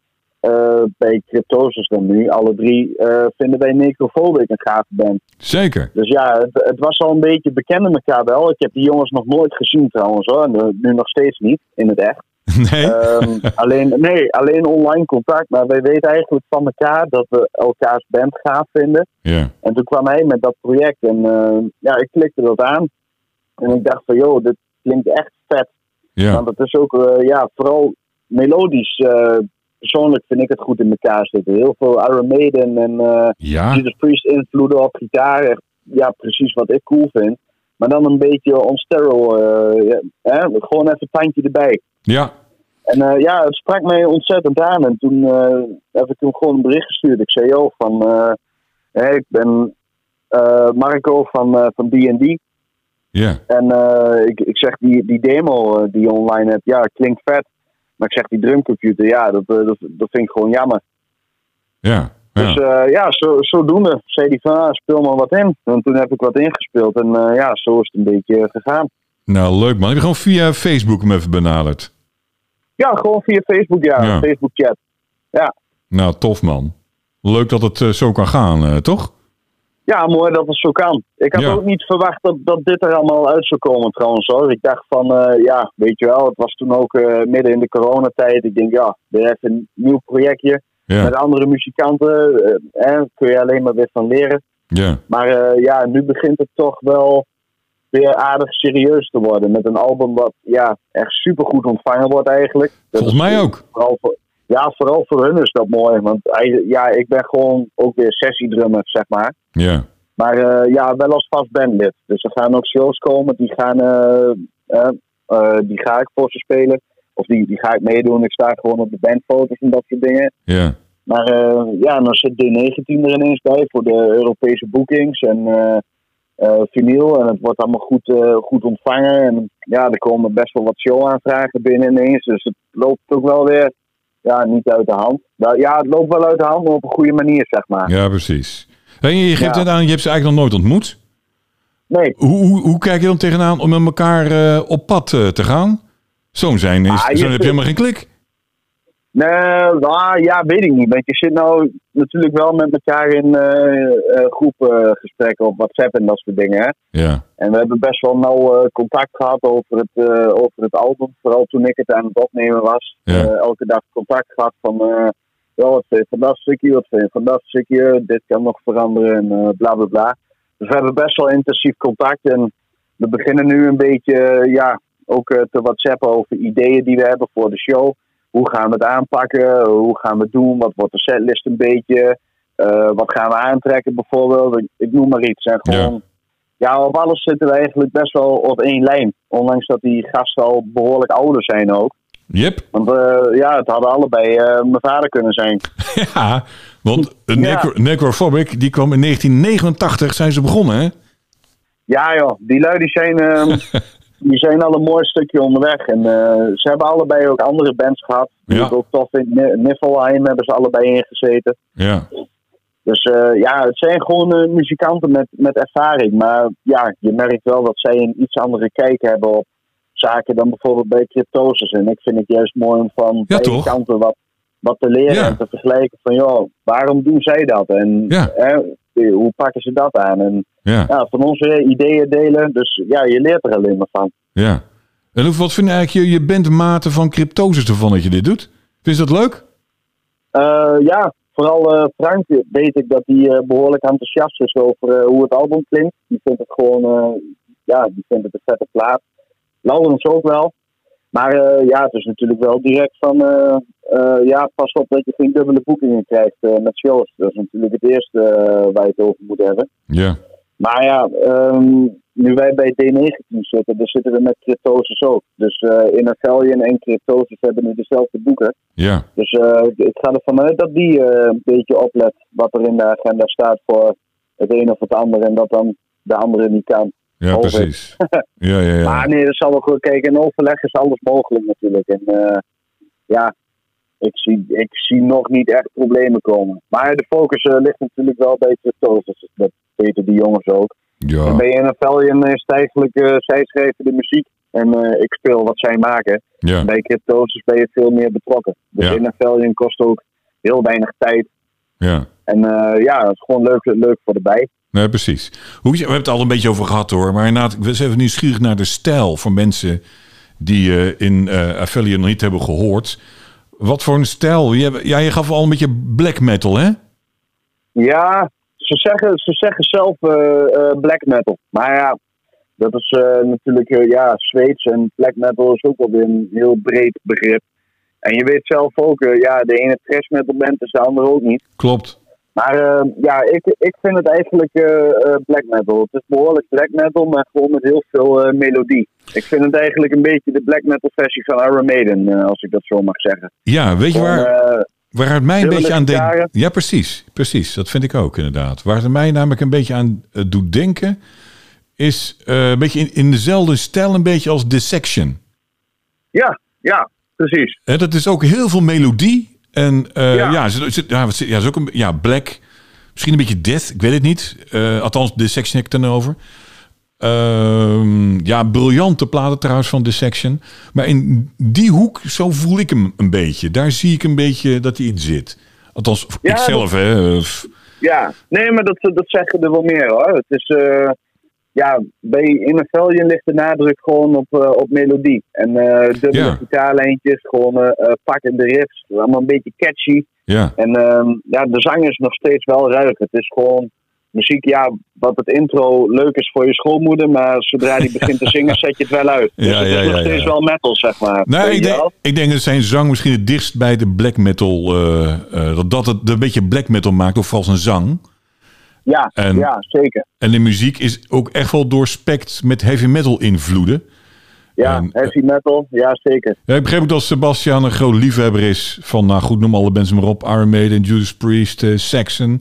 eh, bij Cryptosis dan nu, alle drie, eh, vinden wij Necrophobic een gave band. Zeker. Dus ja, het, het was al een beetje bekend met elkaar wel. Ik heb die jongens nog nooit gezien trouwens hoor. En, eh, nu nog steeds niet, in het echt. Nee? Ehm, alleen, nee, alleen online contact. Maar wij weten eigenlijk van elkaar dat we elkaars band gaaf vinden. En toen kwam hij met dat project. En ja, ik klikte dat aan. En ik dacht van, joh, dit klinkt echt. Ja. Want het is ook, eh, ja, vooral melodisch. eh, persoonlijk vind ik het goed in elkaar zitten. Heel veel Iron Maiden en eh, Ja. Judas Priest invloeden op gitaar. Echt, ja, precies wat ik cool vind. Maar dan een beetje on eh? Gewoon even een tandje erbij. Ja. En ja, het sprak mij ontzettend aan. En toen eh, heb ik hem gewoon een bericht gestuurd. Ik zei, joh, van... ik ben Marco van van D&D. Ja. En eh, ik, ik zeg, die, die demo eh, die je online hebt, ja, klinkt vet. Maar ik zeg, die drumcomputer, ja, dat, eh, dat, dat vind ik gewoon jammer. Ja. Dus ja, ja zo, zodoende zei hij van, ah, speel maar wat in. En toen heb ik wat ingespeeld en ja, zo is het een beetje gegaan. Nou, leuk man. Heb je gewoon via Facebook hem even benaderd? Ja, gewoon via Facebook, ja. ja. Facebook chat. Ja. Nou, tof man. Leuk dat het zo kan gaan, toch? Ja, mooi dat het zo kan. Ik had ook niet verwacht dat, dat dit er allemaal uit zou komen trouwens hoor. Ik dacht van, uh, ja, weet je wel, het was toen ook uh, midden in de coronatijd. Ik denk, ja, er is een nieuw projectje met andere muzikanten. Uh, kun je alleen maar weer van leren. Ja. Maar ja, nu begint het toch wel weer aardig serieus te worden. Met een album wat ja, echt super goed ontvangen wordt eigenlijk. Volgens mij ook. Vooral voor, ja, vooral voor hun is dat mooi. Want ja, ik ben gewoon ook weer sessiedrummer, zeg maar. Ja. Maar uh, ja, wel als vast bandlid. Dus er gaan ook shows komen, die, gaan, uh, uh, die ga ik voor ze spelen. Of die, die ga ik meedoen. Ik sta gewoon op de bandfoto's en dat soort dingen. Ja. Maar ja, dan zit D19 er ineens bij voor de Europese bookings en vinyl. En het wordt allemaal goed, goed ontvangen. En ja, er komen best wel wat showaanvragen binnen ineens. Dus het loopt ook wel weer ja, niet uit de hand. Ja, het loopt wel uit de hand, maar op een goede manier, zeg maar. Ja, precies. En je geeft het aan, je hebt ze eigenlijk nog nooit ontmoet. Nee. Hoe, hoe, hoe kijk je dan tegenaan om met elkaar uh, op pad uh, te gaan? Zo zijn is, ah, zo heb je helemaal geen klik. Nee, nou, ja, weet ik niet. Want je zit nou natuurlijk wel met elkaar in uh, groepgesprekken op WhatsApp en dat soort dingen. Hè? Ja. En we hebben best wel nauw contact gehad over het, over het album. Vooral toen ik het aan het opnemen was. Ja. elke dag contact gehad van ja, wat vind je van dat stukje, wat vind je van dat stukje, dit kan nog veranderen en bla bla bla. Dus we hebben best wel intensief contact en we beginnen nu een beetje, ja, ook te whatsappen over ideeën die we hebben voor de show. Hoe gaan we het aanpakken? Hoe gaan we het doen? Wat wordt de setlist een beetje? Uh, wat gaan we aantrekken bijvoorbeeld? Ik noem maar iets. En gewoon, ja. ja, op alles zitten we eigenlijk best wel op één lijn. Ondanks dat die gasten al behoorlijk ouder zijn ook. Yep. Want uh, ja, het hadden allebei uh, mijn vader kunnen zijn. ja, want Necro Necrophobic, die kwam in 1989, zijn ze begonnen, hè? Ja joh, die lui die zijn, uh, die zijn al een mooi stukje onderweg. En eh, ze hebben allebei ook andere bands gehad. Die ja. ook tof in Niflheim hebben ze allebei ingezeten. Ja. Dus ja, het zijn gewoon muzikanten met, met ervaring. Maar ja, je merkt wel dat zij een iets andere kijk hebben op zaken dan bijvoorbeeld bij cryptosis. En ik vind het juist mooi om van ja, beide kanten wat, wat te leren en te vergelijken van, joh, waarom doen zij dat? En hè, hoe pakken ze dat aan? En ja. van onze ideeën delen. Dus ja, je leert er alleen maar van. Ja. En wat vind je eigenlijk je, je bandmaten van cryptosis ervan dat je dit doet? Vind je dat leuk? Uh, ja, vooral uh, Frank weet ik dat hij uh, behoorlijk enthousiast is over hoe het album klinkt. Die vindt het gewoon, ja, die vindt het een vette plaat. Laurens ook wel. Maar uh, ja, het is natuurlijk wel direct van, uh, uh, ja, pas op dat je geen dubbele boekingen krijgt met shows. Dat is natuurlijk het eerste waar je het over moet hebben. Ja. Maar ja, um, nu wij bij D19 zitten, dan zitten we met cryptosis ook. Dus in Innervalion en cryptosis hebben nu dezelfde boeken. Ja. Dus ik ga ervan uit dat die een beetje oplet wat er in de agenda staat voor het een of het ander. En dat dan de andere niet kan. Ja, precies. ja, ja, ja. Maar nee, dat zal wel goed kijken. In overleg is alles mogelijk natuurlijk. En uh, ja, ik zie, ik zie nog niet echt problemen komen. Maar de focus uh, ligt natuurlijk wel bij cryptosis. Dat weten die jongens ook. Ja. En bij NFL is het eigenlijk, uh, zij schrijven de muziek. En ik speel wat zij maken. Ja. Bij cryptosis ben je veel meer betrokken. Dus ja. NFL kost ook heel weinig tijd. Ja. En ja, het is gewoon leuk, leuk voor de bij. Nee, precies. Hoe, we hebben het al een beetje over gehad hoor. Maar inderdaad, we zijn even nieuwsgierig naar de stijl voor mensen die uh, in uh, Affiliate nog niet hebben gehoord. Wat voor een stijl? Je, ja, je gaf al een beetje black metal, hè? Ja, ze zeggen, ze zeggen zelf uh, black metal. Maar ja, dat is natuurlijk ja, Zweeds en black metal is ook wel weer een heel breed begrip. En je weet zelf ook, ja, de ene trash metal band is de andere ook niet. Klopt. Maar uh, ja, ik, ik vind het eigenlijk uh, black metal. Het is behoorlijk black metal, maar gewoon met heel veel melodie. Ik vind het eigenlijk een beetje de black metal versie van Iron Maiden, als ik dat zo mag zeggen. Ja, weet je waar, waar het mij een beetje aan denkt? Ja, precies, precies. Dat vind ik ook inderdaad. Waar het mij namelijk een beetje aan doet denken, is een beetje in, in dezelfde stijl een beetje als Dissection. Ja, ja, precies. dat is ook heel veel melodie En eh, Ja. ja, ze- ja, wat ze- ja, ze ook een, ja, black, misschien een beetje death, ik weet het niet. Eh, althans, Dissection heb ik het dan over. Ehm, ja, briljante platen trouwens van Dissection. Maar in die hoek, zo voel ik hem een beetje. Daar zie ik een beetje dat hij in zit. Althans, Ja, ik zelf, hè. Ja, nee, maar dat, dat zeggen er wel meer hoor. Het is, eh, ja, bij Innervellion ligt de nadruk gewoon op, eh, op melodie. En eh dubbele Ja. gitaarlijntjes, gewoon eh eh, pakkende riffs. Allemaal een beetje catchy. ja, En ehm, ja, de zang is nog steeds wel ruig. Het is gewoon muziek, ja, wat het intro leuk is voor je schoolmoeder. Maar zodra die begint te zingen, zet je het wel uit. Dus Ja, het is ja, nog ja, steeds wel metal, zeg maar. Nou, Weet ik denk, ik denk dat zijn zang misschien het dichtst bij de black metal... eh, dat dat het een beetje black metal maakt, of vooral zijn zang. Ja, En- ja, zeker. En de muziek is ook echt wel doorspekt met heavy metal invloeden. Ja, En, heavy metal, ja, zeker. Ja, ik begreep ook dat Sebastian een groot liefhebber is van, nou goed, noem alle bands maar op. Iron Maiden, Judas Priest, eh, Saxon.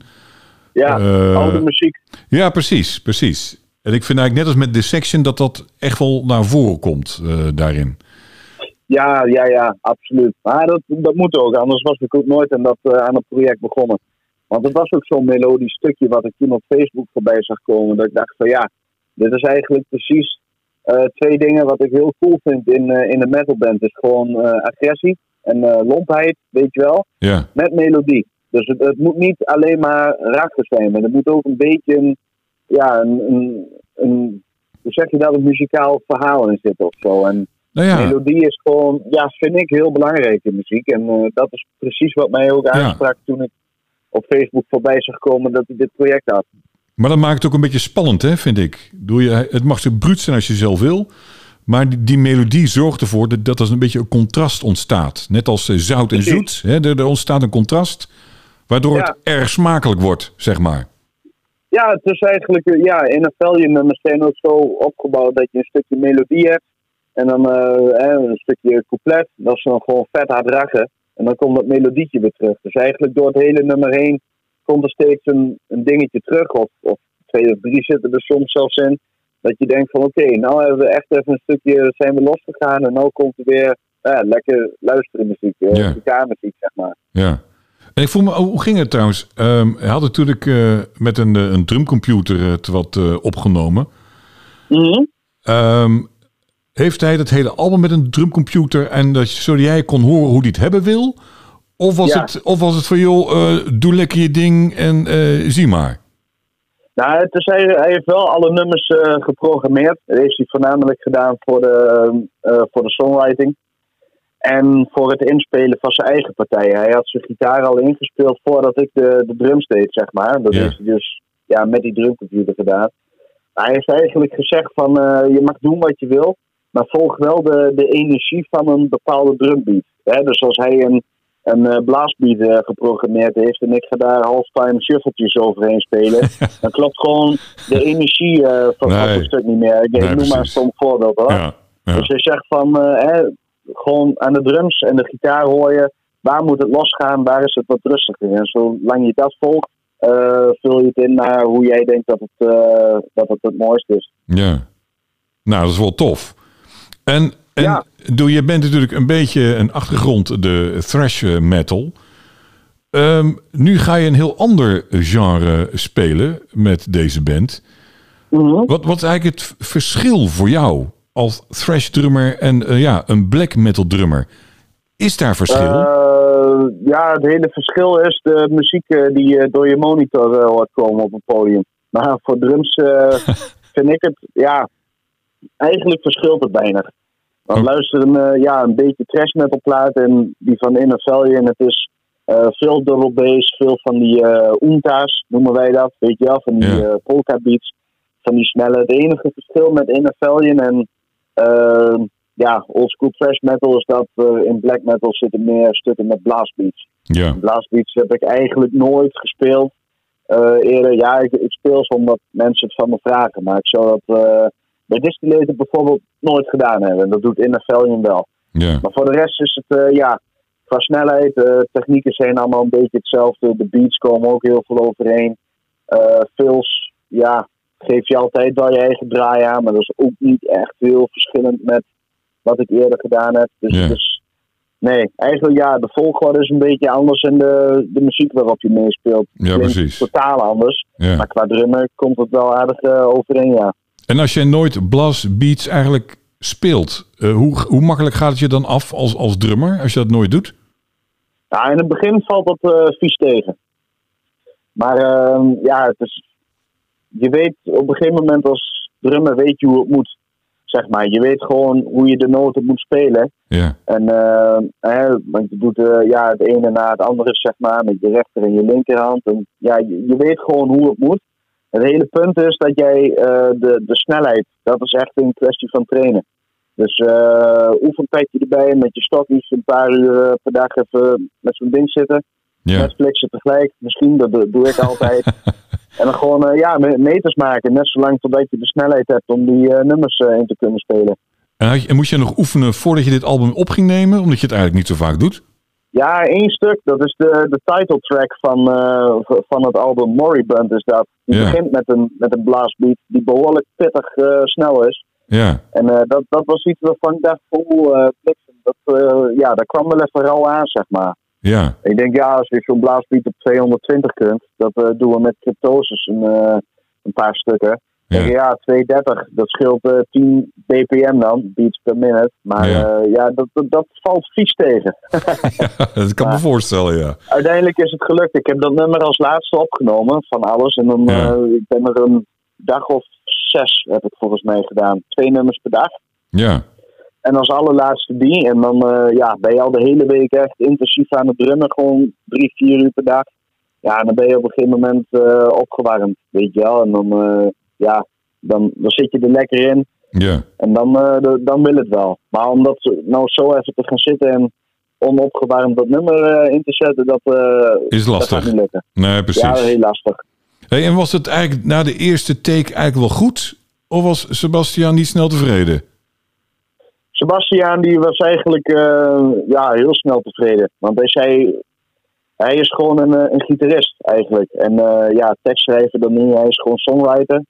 Ja, Eh, oude muziek. Ja, precies, precies. En ik vind eigenlijk net als met Dissection dat dat echt wel naar voren komt eh, daarin. Ja, ja, ja, absoluut. Maar dat, dat moet ook, anders was ik ook nooit aan, dat, eh, aan het project begonnen. Want het was ook zo'n melodisch stukje wat ik toen op Facebook voorbij zag komen. Dat ik dacht van ja, dit is eigenlijk precies eh, twee dingen wat ik heel cool vind in, eh, in een metalband. is gewoon eh, agressie en lompheid, weet je wel, Ja, met melodie. Dus het, het moet niet alleen maar rakker zijn, maar er moet ook een beetje een, ja, een, een, een hoe zeg je dat, een muzikaal verhaal in zitten of zo. En nou ja, Melodie is gewoon, ja, vind ik heel belangrijk in muziek. En dat is precies wat mij ook aansprak toen ik op Facebook voorbij zag komen dat ik dit project had. maar dat maakt het ook een beetje spannend, hè, vind ik. Doe je, het mag zo bruut zijn als je zelf wil. Maar die, die melodie zorgt ervoor dat, dat er een beetje een contrast ontstaat. Net als eh, zout en zoet. Hè, er, er ontstaat een contrast, waardoor Ja. het erg smakelijk wordt, zeg maar. Ja, het is eigenlijk, eh, ja, in een velje nummers zijn ook zo opgebouwd dat je een stukje melodie hebt. En dan eh, een stukje couplet, dat is dan gewoon vet hard. En dan komt dat melodietje weer terug. Dus eigenlijk door het hele nummer heen komt er steeds een, een dingetje terug. Of, of twee of drie zitten er soms zelfs in. Dat je denkt van oké, nou hebben we echt even een stukje, zijn we losgegaan. En nu komt er weer ja, lekker luisteren muziek, eh, Ja. gitaarmuziek zeg maar. Ja. En ik voel me, hoe ging het trouwens? Ehm hij had natuurlijk eh, met een, een drumcomputer het wat eh, opgenomen. Mhm. Ehm, heeft hij dat hele album met een drumcomputer en dat zodat jij kon horen hoe hij het hebben wil? Of was, Ja. het, of was het van, joh, eh, doe lekker je ding en eh, zie maar. Nou, het is, hij, hij heeft wel alle nummers eh, geprogrammeerd. Dat heeft hij voornamelijk gedaan voor de, voor de songwriting. En voor het inspelen van zijn eigen partijen. Hij had zijn gitaar al ingespeeld voordat ik de, de drums deed, zeg maar. Dat Ja. heeft hij dus ja, met die drumcomputer gedaan. Hij heeft eigenlijk gezegd van, je mag doen wat je wil. Maar volg wel de, de energie van een bepaalde drumbeat. Hè? Dus als hij een, een eh, blaasbeat eh, geprogrammeerd heeft en ik ga daar halftime shuffletjes overheen spelen, dan klopt gewoon de energie eh, van, Nee. het stuk niet meer. Ik, Nee, noem maar een stom voorbeeld hoor. Ja, ja. Dus hij zegt van, hè, gewoon aan de drums en de gitaar hoor je, waar moet het losgaan, waar is het wat rustiger. En zolang je dat volgt, vul je het in naar hoe jij denkt dat het, dat het het mooiste is. ja. Nou, dat is wel tof. En, en Ja. doe, je bent natuurlijk een beetje een achtergrond, de thrash metal. Ehm, nu ga je een heel ander genre spelen met deze band. Mhm. Wat, wat is eigenlijk het verschil voor jou als thrash drummer en eh, ja, een black metal drummer? Is daar verschil? Eh, ja, het hele verschil is de muziek eh, die je door je monitor eh, hoort komen op het podium. Maar voor drums eh, vind ik het, ja, eigenlijk verschilt het weinig. Want Oh. luister een, eh, ja, een beetje trash metal plaat en die van Inner Valiant, het is eh, veel double bass, veel van die eh unta's noemen wij dat, weet je wel, van die Ja. polka beats, van die snelle. Het enige verschil met Inner en eh, ja, oldschool thrash metal is dat in black metal zitten meer stukken met blastbeats. ja. Blastbeats heb ik eigenlijk nooit gespeeld. Eerder, ja, ik, ik speel ze omdat mensen het van me vragen. Maar ik zou dat bij Distillator bijvoorbeeld nooit gedaan hebben. Dat doet Inner Valiant wel. ja. Maar voor de rest is het, eh, ja, qua snelheid, eh, technieken zijn allemaal een beetje hetzelfde. De beats komen ook heel veel overeen. Eh fills, ja, geef je altijd wel je eigen draai aan. Maar dat is ook niet echt heel verschillend met wat ik eerder gedaan heb. Dus Ja. is Nee, eigenlijk ja, de volgorde is een beetje anders en de, de muziek waarop je meespeelt. Ja, precies. Totaal anders. Ja. Maar qua drummen komt het wel aardig overeen, ja. En als jij nooit blast beats eigenlijk speelt, eh, hoe, hoe makkelijk gaat het je dan af als, als drummer als je dat nooit doet? Ja, in het begin valt dat eh, vies tegen. Maar ehm, ja, het is, je weet op een gegeven moment als drummer weet je hoe het moet. Zeg maar, je weet gewoon hoe je de noten moet spelen. Ja, En eh, hè, want je doet eh, ja, het ene na het andere, zeg maar, met je rechter en je linkerhand. En ja, je, je weet gewoon hoe het moet. Het hele punt is dat jij eh, de, de snelheid, dat is echt een kwestie van trainen. Dus eh oefenpetje erbij met je stokjes een paar uur eh, per dag even met zo'n ding zitten. ja. Netflixen tegelijk, misschien, dat doe, ik altijd. en dan gewoon ja, me- meters maken, net zolang totdat je de snelheid hebt om die nummers in te kunnen spelen. En, had je, en moest je nog oefenen voordat je dit album op ging nemen, omdat je het eigenlijk niet zo vaak doet? Ja, één stuk. Dat is de, de title track van, eh, van het album Moribund is dat. Die Ja. begint met een, met een blastbeat die behoorlijk pittig eh, snel is. Ja, En eh, dat, dat was iets waarvan ik dacht, bliksem, dat, ja, dat kwam wel even rauw aan, zeg maar. ja, Ik denk, ja, als je zo'n blaasbeat op 220 kunt, dat doen we met cryptosis een, een paar stukken. Ja. Ja, ja 230, dat scheelt eh 10 bpm dan, beats per minute. Maar Ja. ja, ja dat, dat, dat valt vies tegen. dat kan ik me voorstellen, ja. Uiteindelijk is het gelukt. Ik heb dat nummer als laatste opgenomen van alles. En dan Ja. eh, ik ben er een dag of zes, heb ik volgens mij gedaan. Twee nummers per dag. Ja, En als allerlaatste die. En dan eh, ja, ben je al de hele week echt intensief aan het drummen. Gewoon drie, vier uur per dag. Ja, en dan ben je op een gegeven moment eh, opgewarmd. Weet je wel. En dan, eh, ja, dan, dan zit je er lekker in. ja. En dan, eh, de- dan wil het wel. Maar om dat nou zo even te gaan zitten en onopgewarmd dat nummer eh, in te zetten, dat, eh, Is dat lastig. gaat niet lukken. Nee, precies. Ja, heel lastig. Hey, en was het eigenlijk na de eerste take eigenlijk wel goed? Of was Sebastian niet snel tevreden? Sebastiaan die was eigenlijk ja, heel snel tevreden. Want hij zei, hij is gewoon een, een gitarist eigenlijk. En eh, ja, tekstschrijver dan niet, hij is gewoon songwriter.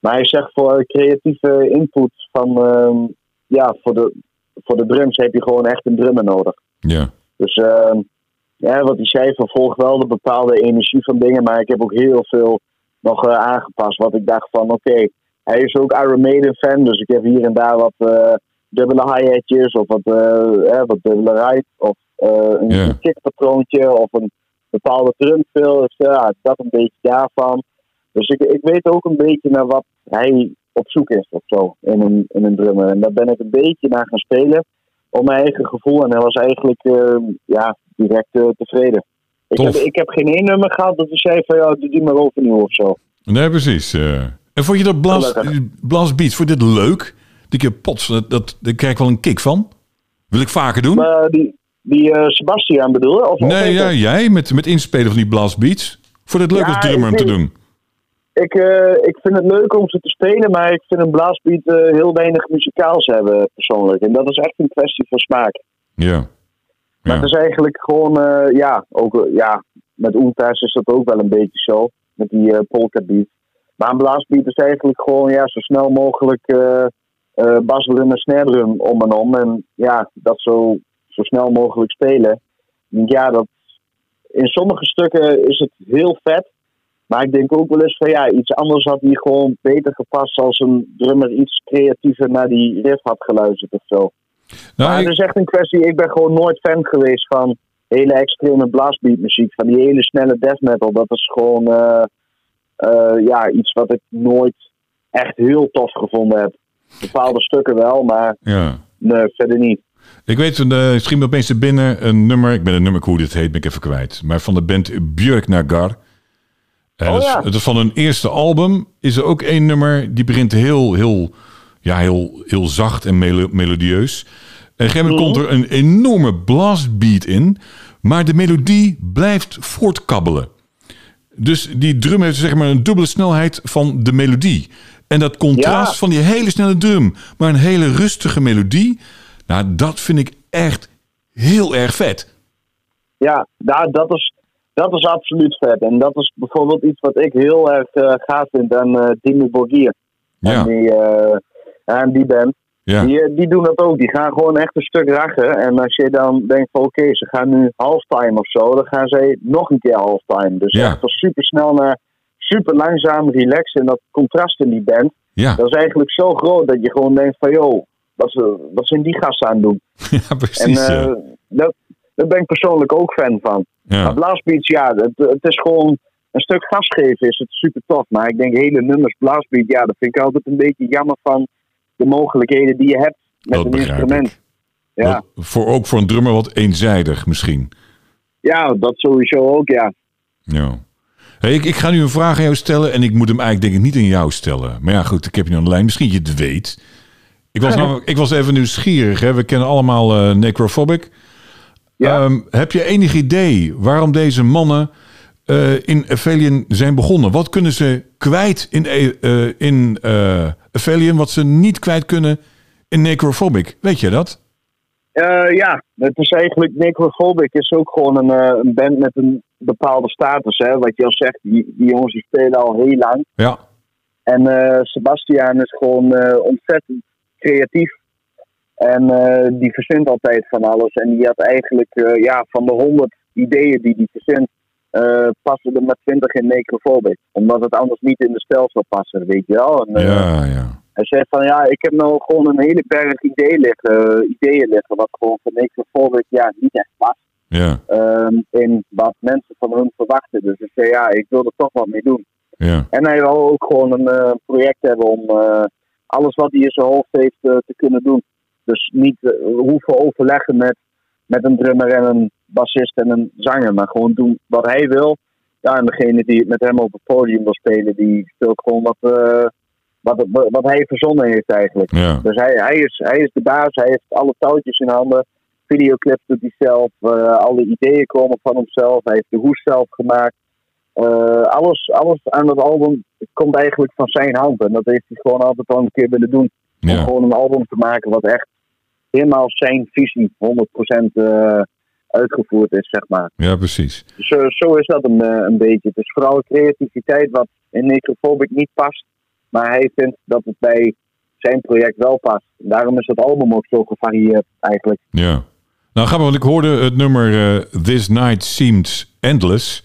Maar hij zegt voor creatieve input van, ehm, ja, voor de, voor de drums heb je gewoon echt een drummer nodig. Ja, Dus ehm, ja, wat hij zei, vervolg wel de bepaalde energie van dingen. Maar ik heb ook heel veel nog eh, aangepast. Wat ik dacht van, oké, hij is ook Iron Maiden fan. Dus ik heb hier en daar wat eh, dubbele hi-hatjes of wat, eh, eh, wat dubbele ride. Of een, kickpatroontje of een bepaalde drumfill. Dus ja, dat een beetje daarvan. Dus ik, ik weet ook een beetje naar wat hij op zoek is of zo in een, in een drummer. En daar ben ik een beetje naar gaan spelen om mijn eigen gevoel. En hij was eigenlijk eh, ja, direct eh, tevreden. Ik heb, ik heb geen één nummer gehad dat hij zei van ja, doe die maar overnieuw of zo. nee, precies. eh. En vond je dat blast, beats, vond je dit leuk? Die keer pots, dat, dat, daar krijg ik wel een kick van. Wil ik vaker doen? Die, die eh, Sebastian bedoel je? Of, nee, ja, jij met, met inspelen van die blast beats. Vond je het leuk Ja, als drummer om te doen? Ik, eh, ik vind het leuk om ze te spelen, maar ik vind een blaasbeat eh, heel weinig muzikaals hebben persoonlijk. En dat is echt een kwestie van smaak. Ja. Maar het is eigenlijk gewoon, eh, ja, ook, ja, met Oeltas is dat ook wel een beetje zo. Met die polka beat. Maar een blaasbeat is eigenlijk gewoon, ja, zo snel mogelijk basdrum en snare drum om en om. En ja, dat zo, zo snel mogelijk spelen. Ja, dat, in sommige stukken is het heel vet. Maar ik denk ook wel eens van, ja, iets anders had hier gewoon beter gepast als een drummer iets creatiever naar die riff had geluisterd of zo. Nou, Maar ik- het is echt een kwestie, ik ben gewoon nooit fan geweest van hele extreme blastbeat muziek, van die hele snelle death metal. Dat is gewoon eh, eh, ja, iets wat ik nooit echt heel tof gevonden heb. Bepaalde stukken wel, maar ja. nee, verder niet. Ik weet, uh, me opeens er binnen een nummer. Ik ben een nummer hoe dit heet, ben ik even kwijt. Maar van de band Björk Nagar. En Oh, ja. dat is van hun eerste album. Is er ook één nummer die begint heel, heel, ja, heel, heel zacht en melo- melodieus. En op een gegeven moment Mhm. komt er een enorme blastbeat in. Maar de melodie blijft voortkabbelen. Dus die drum heeft zeg maar een dubbele snelheid van de melodie. En dat contrast Ja. van die hele snelle drum, maar een hele rustige melodie. Nou, dat vind ik echt heel erg vet. Ja, daar, dat, is, dat is absoluut vet. En dat is bijvoorbeeld iets wat ik heel erg eh, gaaf vind aan eh Dimmy Borgir. Ja, Aan, die, eh, aan die band. Ja. Die, die doen dat ook. Die gaan gewoon echt een stuk rachen. En als je dan denkt van oké, ze gaan nu halftime of zo, dan gaan zij nog een keer halftime. Dus Ja. echt van super snel naar super langzaam, relaxed. En dat contrast in die band, Ja, dat is eigenlijk zo groot dat je gewoon denkt van joh, wat, ze- wat zijn die gasten aan het doen? ja En precies. eh, dat, daar ben ik persoonlijk ook fan van. Maar Ja. Blastbeats, ja, het, het is gewoon een stuk gas geven is het super tof. Maar ik denk hele nummers Blastbeat, ja, dat vind ik altijd een beetje jammer van de mogelijkheden die je hebt met Dat een instrument. ik. Ja. Voor, ook voor een drummer wat eenzijdig misschien. ja, dat sowieso ook, ja. Ja. Hey, ik, ik ga nu een vraag aan jou stellen en ik moet hem eigenlijk denk ik niet aan jou stellen. Maar ja, goed, ik heb je aan de lijn. Misschien je het weet. Ik was, namelijk- ik was even nieuwsgierig. Hè? We kennen allemaal eh, Necrophobic. Ja. Ehm, heb je enig idee waarom deze mannen eh, in Aphelion zijn begonnen? Wat kunnen ze kwijt in, eh, in Aphelion wat ze niet kwijt kunnen in Necrophobic? Weet je dat? Ja, het is eigenlijk Necrophobic is ook gewoon een, een band met een bepaalde status. Hè? Wat je al zegt, die, die jongens die spelen al heel lang. Ja. En Sebastian is gewoon ontzettend creatief. En eh, die verzint altijd van alles. En die had eigenlijk eh, ja, van de honderd ideeën die die verzint, eh passen er maar twintig in Necrophobic. Omdat het anders niet in de stijl zou passen, weet je wel. En, Ja, ja. Hij zegt van ja, ik heb nou gewoon een hele berg ideeën liggen, ideeën liggen wat gewoon van Necrophobic ja, niet echt past. Ja, ehm, in wat mensen van hun verwachten. Dus ik zei ja, ik wil er toch wat mee doen. ja. En hij wil ook gewoon een project hebben om alles wat hij in zijn hoofd heeft te kunnen doen. Dus niet eh, hoeven overleggen met, met een drummer en een bassist en een zanger, maar gewoon doen wat hij wil. Ja, en degene die met hem op het podium wil spelen, die speelt gewoon wat, eh, wat, wat hij verzonnen heeft eigenlijk. ja. Dus hij, hij, is, hij is de baas, hij heeft alle touwtjes in handen. Videoclips doet hij zelf, eh, alle ideeën komen van hemzelf. Hij heeft de hoes zelf gemaakt. Alles, alles aan het album komt eigenlijk van zijn hand. En dat heeft hij gewoon altijd al een keer willen doen. Om ja. gewoon een album te maken wat echt helemaal zijn visie 100% eh uitgevoerd is, zeg maar. Ja, precies. Zo, zo is dat een, eh, een beetje. Het is vooral creativiteit wat in Necrophobic niet past. Maar hij vindt dat het bij zijn project wel past. Daarom is het album ook zo gevarieerd eigenlijk. Ja. Nou, gaan we, want ik hoorde het nummer eh, This Night Seemed Endless.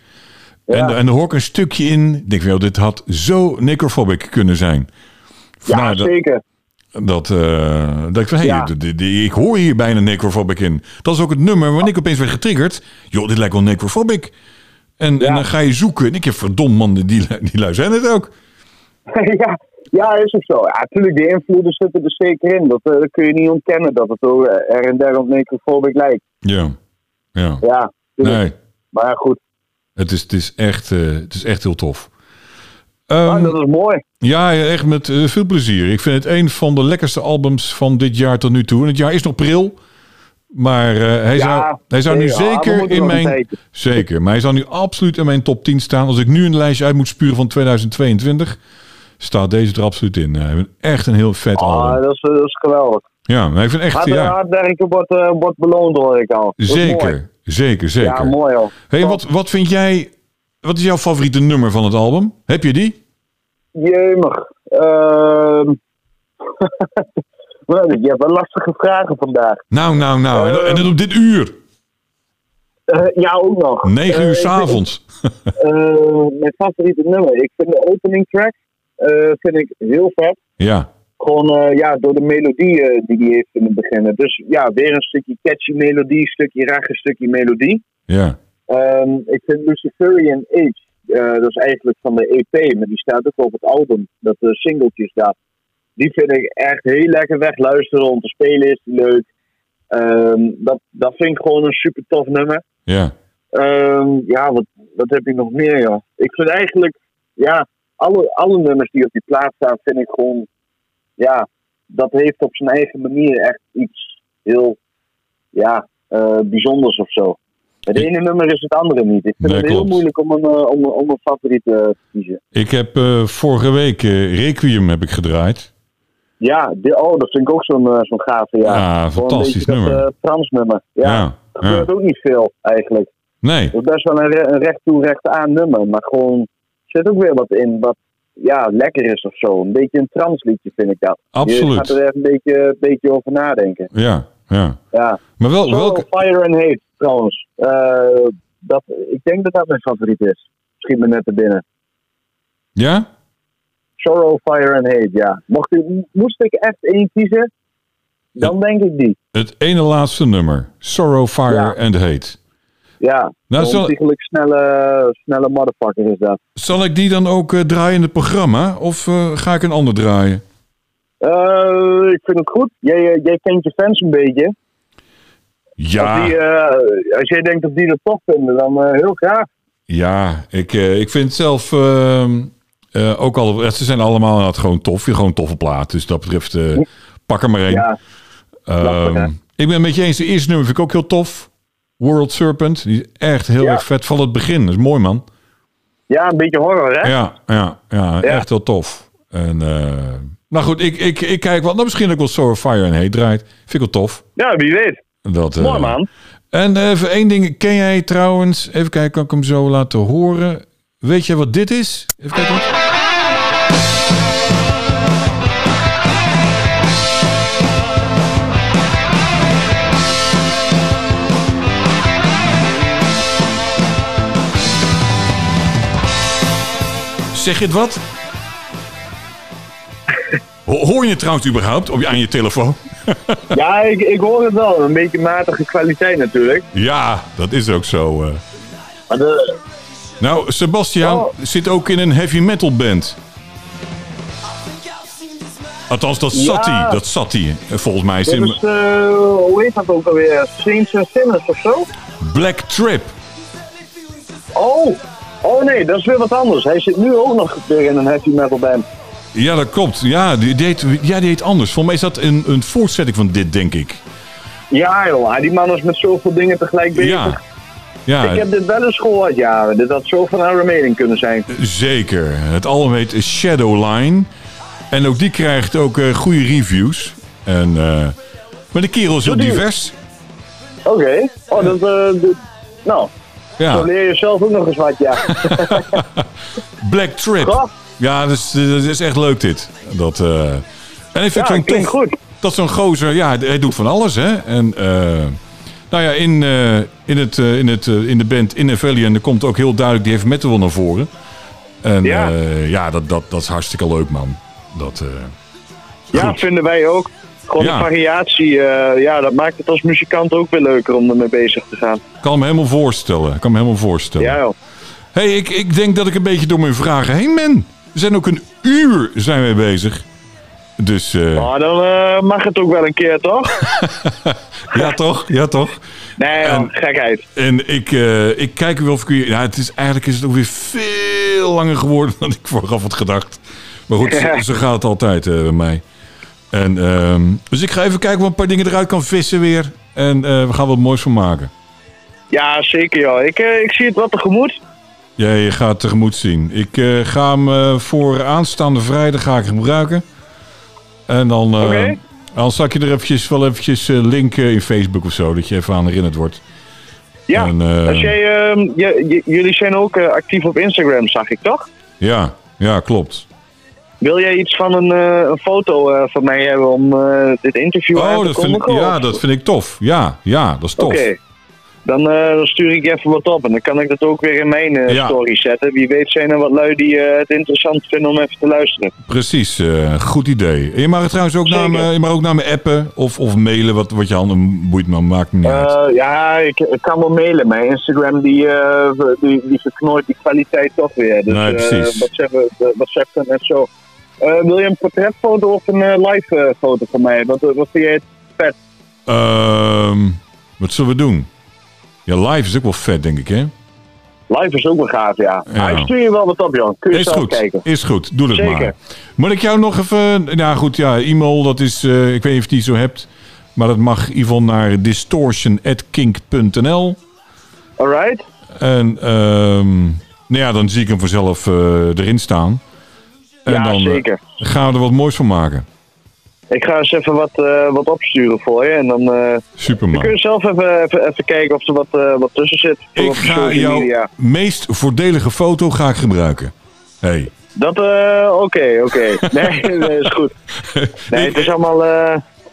En, Ja. en daar hoor ik een stukje in. Ik denk, wel, dit had zo necrophobic kunnen zijn. Ja, Vandaar dat, zeker. dat, eh, dat ik van, hey, Ja. ik hoor hier bijna necrophobic in. Dat is ook het nummer waarin ik opeens werd getriggerd. Joh, dit lijkt wel necrophobic. En, en dan ga je zoeken. En ik heb verdomd man, die, die, lui zijn het ook. ja, ja, is ook zo. Ja, natuurlijk, de invloeden zitten er zeker in. Dat, eh, dat kun je niet ontkennen, dat het ook er en der op Necrophobic lijkt. Ja. Ja. Ja, tuurlijk. Nee, maar goed. het is, het, is echt, eh, het is echt heel tof. Ehm, dat is mooi. Ja, echt met eh, veel plezier. Ik vind het een van de lekkerste albums van dit jaar tot nu toe. En het jaar is nog pril. Maar eh, hij, Ja, zou, hij zou nu ja, we zeker in mijn. Zeker, maar hij zou nu absoluut in mijn top 10 staan. Als ik nu een lijstje uit moet spuren van 2022, staat deze er absoluut in. Hij heeft echt een heel vet Ah, album. dat, is, dat is geweldig. Ja, maar ik vind echt. Hard, Ja, hard werken wordt, eh, wordt beloond, hoor ik al. Zeker, zeker, zeker. Ja, mooi hoor. Hey, wat, wat vind jij. Wat is jouw favoriete nummer van het album? Heb je die? Jemig. Ehm je hebt wel lastige vragen vandaag. Nou, nou, nou. En, dan op dit uur. Eh, ja, ook nog. 9 Eh, uur ik s'avonds. vind- eh, mijn favoriete nummer. Ik vind de opening track eh, vind ik heel vet. Ja, Gewoon eh, ja, door de melodie eh, die hij heeft in het begin. Dus ja, weer een stukje catchy melodie, stukje rag, een stukje melodie. ja. Ehm, ik vind Luciferian Age, eh, dat is eigenlijk van de EP, maar die staat ook op het album, dat de singeltje staat. Die vind ik echt heel lekker wegluisteren, om te spelen is die leuk. Ehm, dat, dat vind ik gewoon een super tof nummer. Ja, Ehm, ja, wat, wat heb ik nog meer, joh? Ik vind eigenlijk, ja, alle, alle nummers die op die plaat staan, vind ik gewoon, ja, dat heeft op zijn eigen manier echt iets heel, ja, eh, bijzonders of zo. Het ene nummer is het andere niet. Ik vind Nee, het heel klopt. moeilijk om een, eh, om, een- om een favoriet eh, te kiezen. ik heb eh, vorige week Requiem heb ik gedraaid. Ja, oh, dat vind ik ook zo'n zo'n gave, ja. Ja, fantastisch nummer. Dat, Frans nummer. Ja, Ja, dat ja. gebeurt ook niet veel, eigenlijk. Nee, Het is best wel een, re- een recht toe, recht aan nummer. Maar gewoon, zit ook weer wat in wat ja, lekker is of zo. Een beetje een transliedje vind ik dat. Je Absoluut. gaat er even een beetje, een beetje over nadenken. Ja, ja. Ja. Maar wel, Sorrow, welke... Fire and Hate trouwens. Eh, dat, ik denk dat dat mijn favoriet is. Schiet me net te binnen. Ja? Sorrow, Fire and Hate, ja. Mocht ik, moest ik echt één kiezen, dan denk ik die. Het ene laatste nummer. Sorrow, Fire Ja. and Hate. Ja, Nou, een zal, snelle, snelle motherfucker is dat. zal ik die dan ook eh, draaien in het programma? Of eh, ga ik een ander draaien? Eh, ik vind het goed. Jij, eh, jij kent je fans een beetje. Ja, Als, die, eh, als jij denkt dat die dat tof vinden, dan heel graag. ja ik, ik vind zelf ehm, eh, ook al... Ze zijn allemaal gewoon tof. Je gewoon toffe plaat. Dus dat betreft, pak er maar één. Ja, Ehm, lastig, ik ben het met je eens. De eerste nummer vind ik ook heel tof. World Serpent. Die is echt heel Ja. erg vet. Van het begin. Dat is mooi, man. ja, een beetje horror, hè? Ja, ja, ja, echt heel tof. En, eh, nou goed, ik, ik, ik kijk wel. Nou, misschien ook wel Sour Fire en Hate draait. Vind ik wel tof. Ja, wie weet. Dat, eh, Mooi, man. En even één ding. Ken jij trouwens... Even kijken, kan ik hem zo laten horen? Weet je wat dit is? Even kijken. Wat... Zeg je het wat? Ho- Hoor je het trouwens überhaupt op je, aan je telefoon? Ja, ik, ik hoor het wel. Een beetje matige kwaliteit natuurlijk. Ja, dat is ook zo. eh. Maar de, Nou, Sebastian Oh. zit ook in een heavy metal band. Althans, dat zat Ja. hij. Dat zat hij. Eh, Volgens mij is dit het is, hoe heet dat ook alweer? Saints and Sinners of zo? Black Trip. Oh, oh nee, dat is weer wat anders. Hij zit nu ook nog weer in een heavy metal band. Ja, dat klopt. Ja, die deed, ja, die heet anders. Volgens mij is dat een, een voortzetting van dit, denk ik. Ja joh, die man is met zoveel dingen tegelijk bezig. Ja. Ja, Ik heb dit wel eens gehoord, ja. Dit had zo van Iron Maiden kunnen zijn. zeker. Het album heet Shadowline. En ook die krijgt ook eh, goede reviews. En, eh, maar de kerel is heel divers. Oké. Oh, dat... dit- nou, zo Ja, leer je zelf ook nog eens wat, ja. Black Trip. Goh. Ja, is, dat is echt leuk dit. Dat, eh, en ik vind Ja, tof, goed. dat zo'n gozer, ja, hij doet van alles, hè. En eh, nou ja, in, eh, in, het, in, het, in de band In Avellion komt ook heel duidelijk die heavy metal naar voren. En Ja. ja, dat, dat, dat is hartstikke leuk, man. Dat, Ja, Goed. vinden wij ook. Gewoon Ja. de variatie, ja, dat maakt het als muzikant ook weer leuker om ermee bezig te gaan. kan me helemaal voorstellen. Ik kan me helemaal voorstellen. Ja joh. hey, ik, ik denk dat ik een beetje door mijn vragen heen ben. We zijn ook een uur zijn wij bezig. Dus eh, Maar dan eh, mag het ook wel een keer, toch? ja, toch? Ja, toch? Nee, En- gekheid. En ik, eh, ik kijk wel of ik. Ja, het is, eigenlijk is het ook weer veel langer geworden dan ik vooraf had gedacht. Maar goed, zo, Ja. zo gaat het altijd bij mij. En, ehm, dus ik ga even kijken of ik een paar dingen eruit kan vissen weer. En we gaan wat moois van maken. Ja, zeker joh. Ik, ik zie het wat tegemoet. Ja, je gaat tegemoet zien. Ik eh, ga hem eh, voor aanstaande vrijdag ga ik gebruiken. En dan, Oké. dan zal ik je er eventjes, wel eventjes linken in Facebook of zo. Dat je even aan herinnerd wordt. Ja, En, als jij, ehm, je- jullie zijn ook actief op Instagram, zag ik toch? Ja, ja klopt. Wil jij iets van een, een foto van mij hebben om dit interview aan Oh, te dat vind, ik, ja, dat vind ik tof. Ja, ja dat is tof. Oké. Dan, eh, dan stuur ik even wat op en dan kan ik dat ook weer in mijn eh, Ja. story zetten. Wie weet zijn er wat lui die eh, het interessant vinden om even te luisteren. Precies, goed idee. En je mag het trouwens ook naar me, je mag ook naar me appen of, of mailen, wat, wat je handen boeit me, maakt me niet uit. Ja, ik, ik kan wel mailen. Mijn Instagram die, die, die verknooit die kwaliteit toch weer. Dus Nee, precies. dat net zo? Wil je een portretfoto of een eh, live foto van mij? Wat, wat vind jij het vet? Ehm, wat zullen we doen? Ja, live is ook wel vet, denk ik, hè? Live is ook wel gaaf, ja. Ja. Ik stuur je wel wat op, Jan. Kun je Is zelf goed, kijken. is goed. Doe dat Zeker. maar. Moet ik jou nog even... Nou goed, ja, e-mail, dat is... eh, ik weet niet of je die zo hebt. Maar dat mag geval naar distortion.kink.nl. Alright? En ehm, nou ja, dan zie ik hem vanzelf eh, erin staan. En Ja, dan eh, zeker. gaan we er wat moois van maken. Ik ga eens even wat, eh, wat opsturen voor je. En dan eh, Superman. kun je zelf even, even, even kijken of er wat, eh, wat tussen zit. Ik ga jouw media. meest voordelige foto ga ik gebruiken. Hey. Dat, eh, oké, oké. Nee, nee, is goed. Nee, het is allemaal,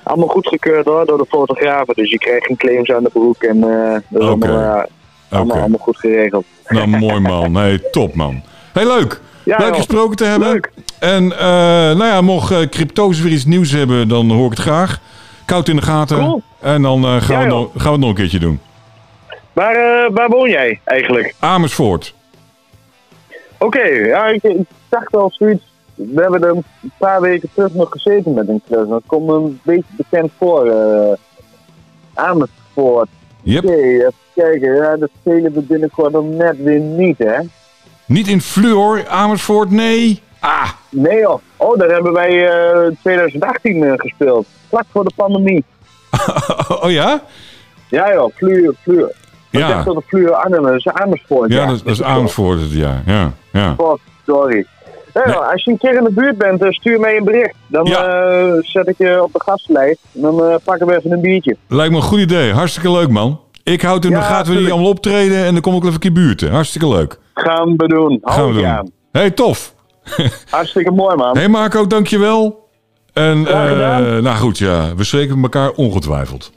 allemaal goedgekeurd hoor, door de fotografen. Dus je krijgt geen claims aan de broek en dat is Oké. allemaal, allemaal, goed geregeld. Nou, mooi man. Nee, top man. Heel leuk. Ja, leuk gesproken te hebben. Leuk. En eh, nou ja, mocht crypto's weer iets nieuws hebben, dan hoor ik het graag. Koud in de gaten. Cool. En dan eh, gaan, Ja, we nog, gaan we het nog een keertje doen. Waar, waar woon jij eigenlijk? Amersfoort. Oké, ja, ik, ik dacht wel zoiets. We hebben er een paar weken terug nog gezeten met een klus. Dat komt een beetje bekend voor. Amersfoort. Yep. Oké, even kijken. Ja, dat spelen we binnenkort dan net weer niet, hè? Niet in Fluor, Amersfoort, nee. Ah, Nee joh. Oh, daar hebben wij eh 2018 eh, gespeeld. Vlak voor de pandemie. oh ja? Ja joh, Fluur. Ik Ja. dacht dat de Fluur Arnhem, dat is Amersfoort. Ja, dat, is- dat is Amersfoort het jaar. Ja, ja. Sorry. Ja, Nee. als je een keer in de buurt bent, eh, stuur mij een bericht. Dan Ja. eh, zet ik je op de gastlijst. Dan eh, pakken we even een biertje. Lijkt me een goed idee. Hartstikke leuk, man. Ik houd in de Ja, gaten wanneer tuurlijk. allemaal optreden en dan kom ik even een keer buurten. Hartstikke leuk. Gaan we doen. Gaan we doen. aan. hey, tof. Hartstikke mooi man. hey Marco, dankjewel. En eh, nou goed, ja, we spreken elkaar ongetwijfeld.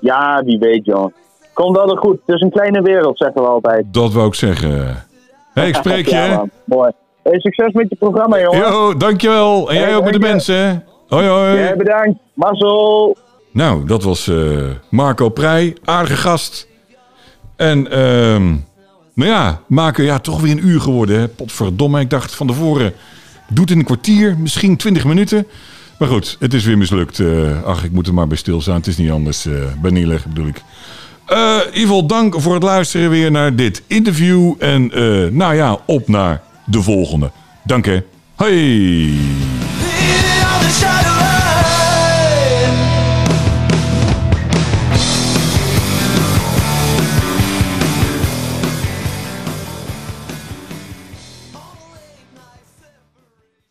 Ja, wie weet joh. Komt altijd goed. Het is een kleine wereld, zeggen we altijd. Dat wou ik zeggen. hey, ik spreek je. Ja, hè? man. Mooi. Hey, succes met je programma, jongen. Yo, dankjewel. En jij ook met de mensen, hè? Hoi, hoi. Jij bedankt. Marcel. Nou, dat was eh, Marco Prij. Aardige gast. En, ehm nou ja, maken ja, toch weer een uur geworden. Hè? Potverdomme, ik dacht van tevoren, doe het in een kwartier, misschien 20 minuten. Maar goed, het is weer mislukt. Eh, ach, ik moet er maar bij stilstaan. Het is niet anders. eh bij neerleggen bedoel ik. Eh, in ieder geval dank voor het luisteren weer naar dit interview. En eh, nou ja, op naar de volgende. Dank hè. Hoi.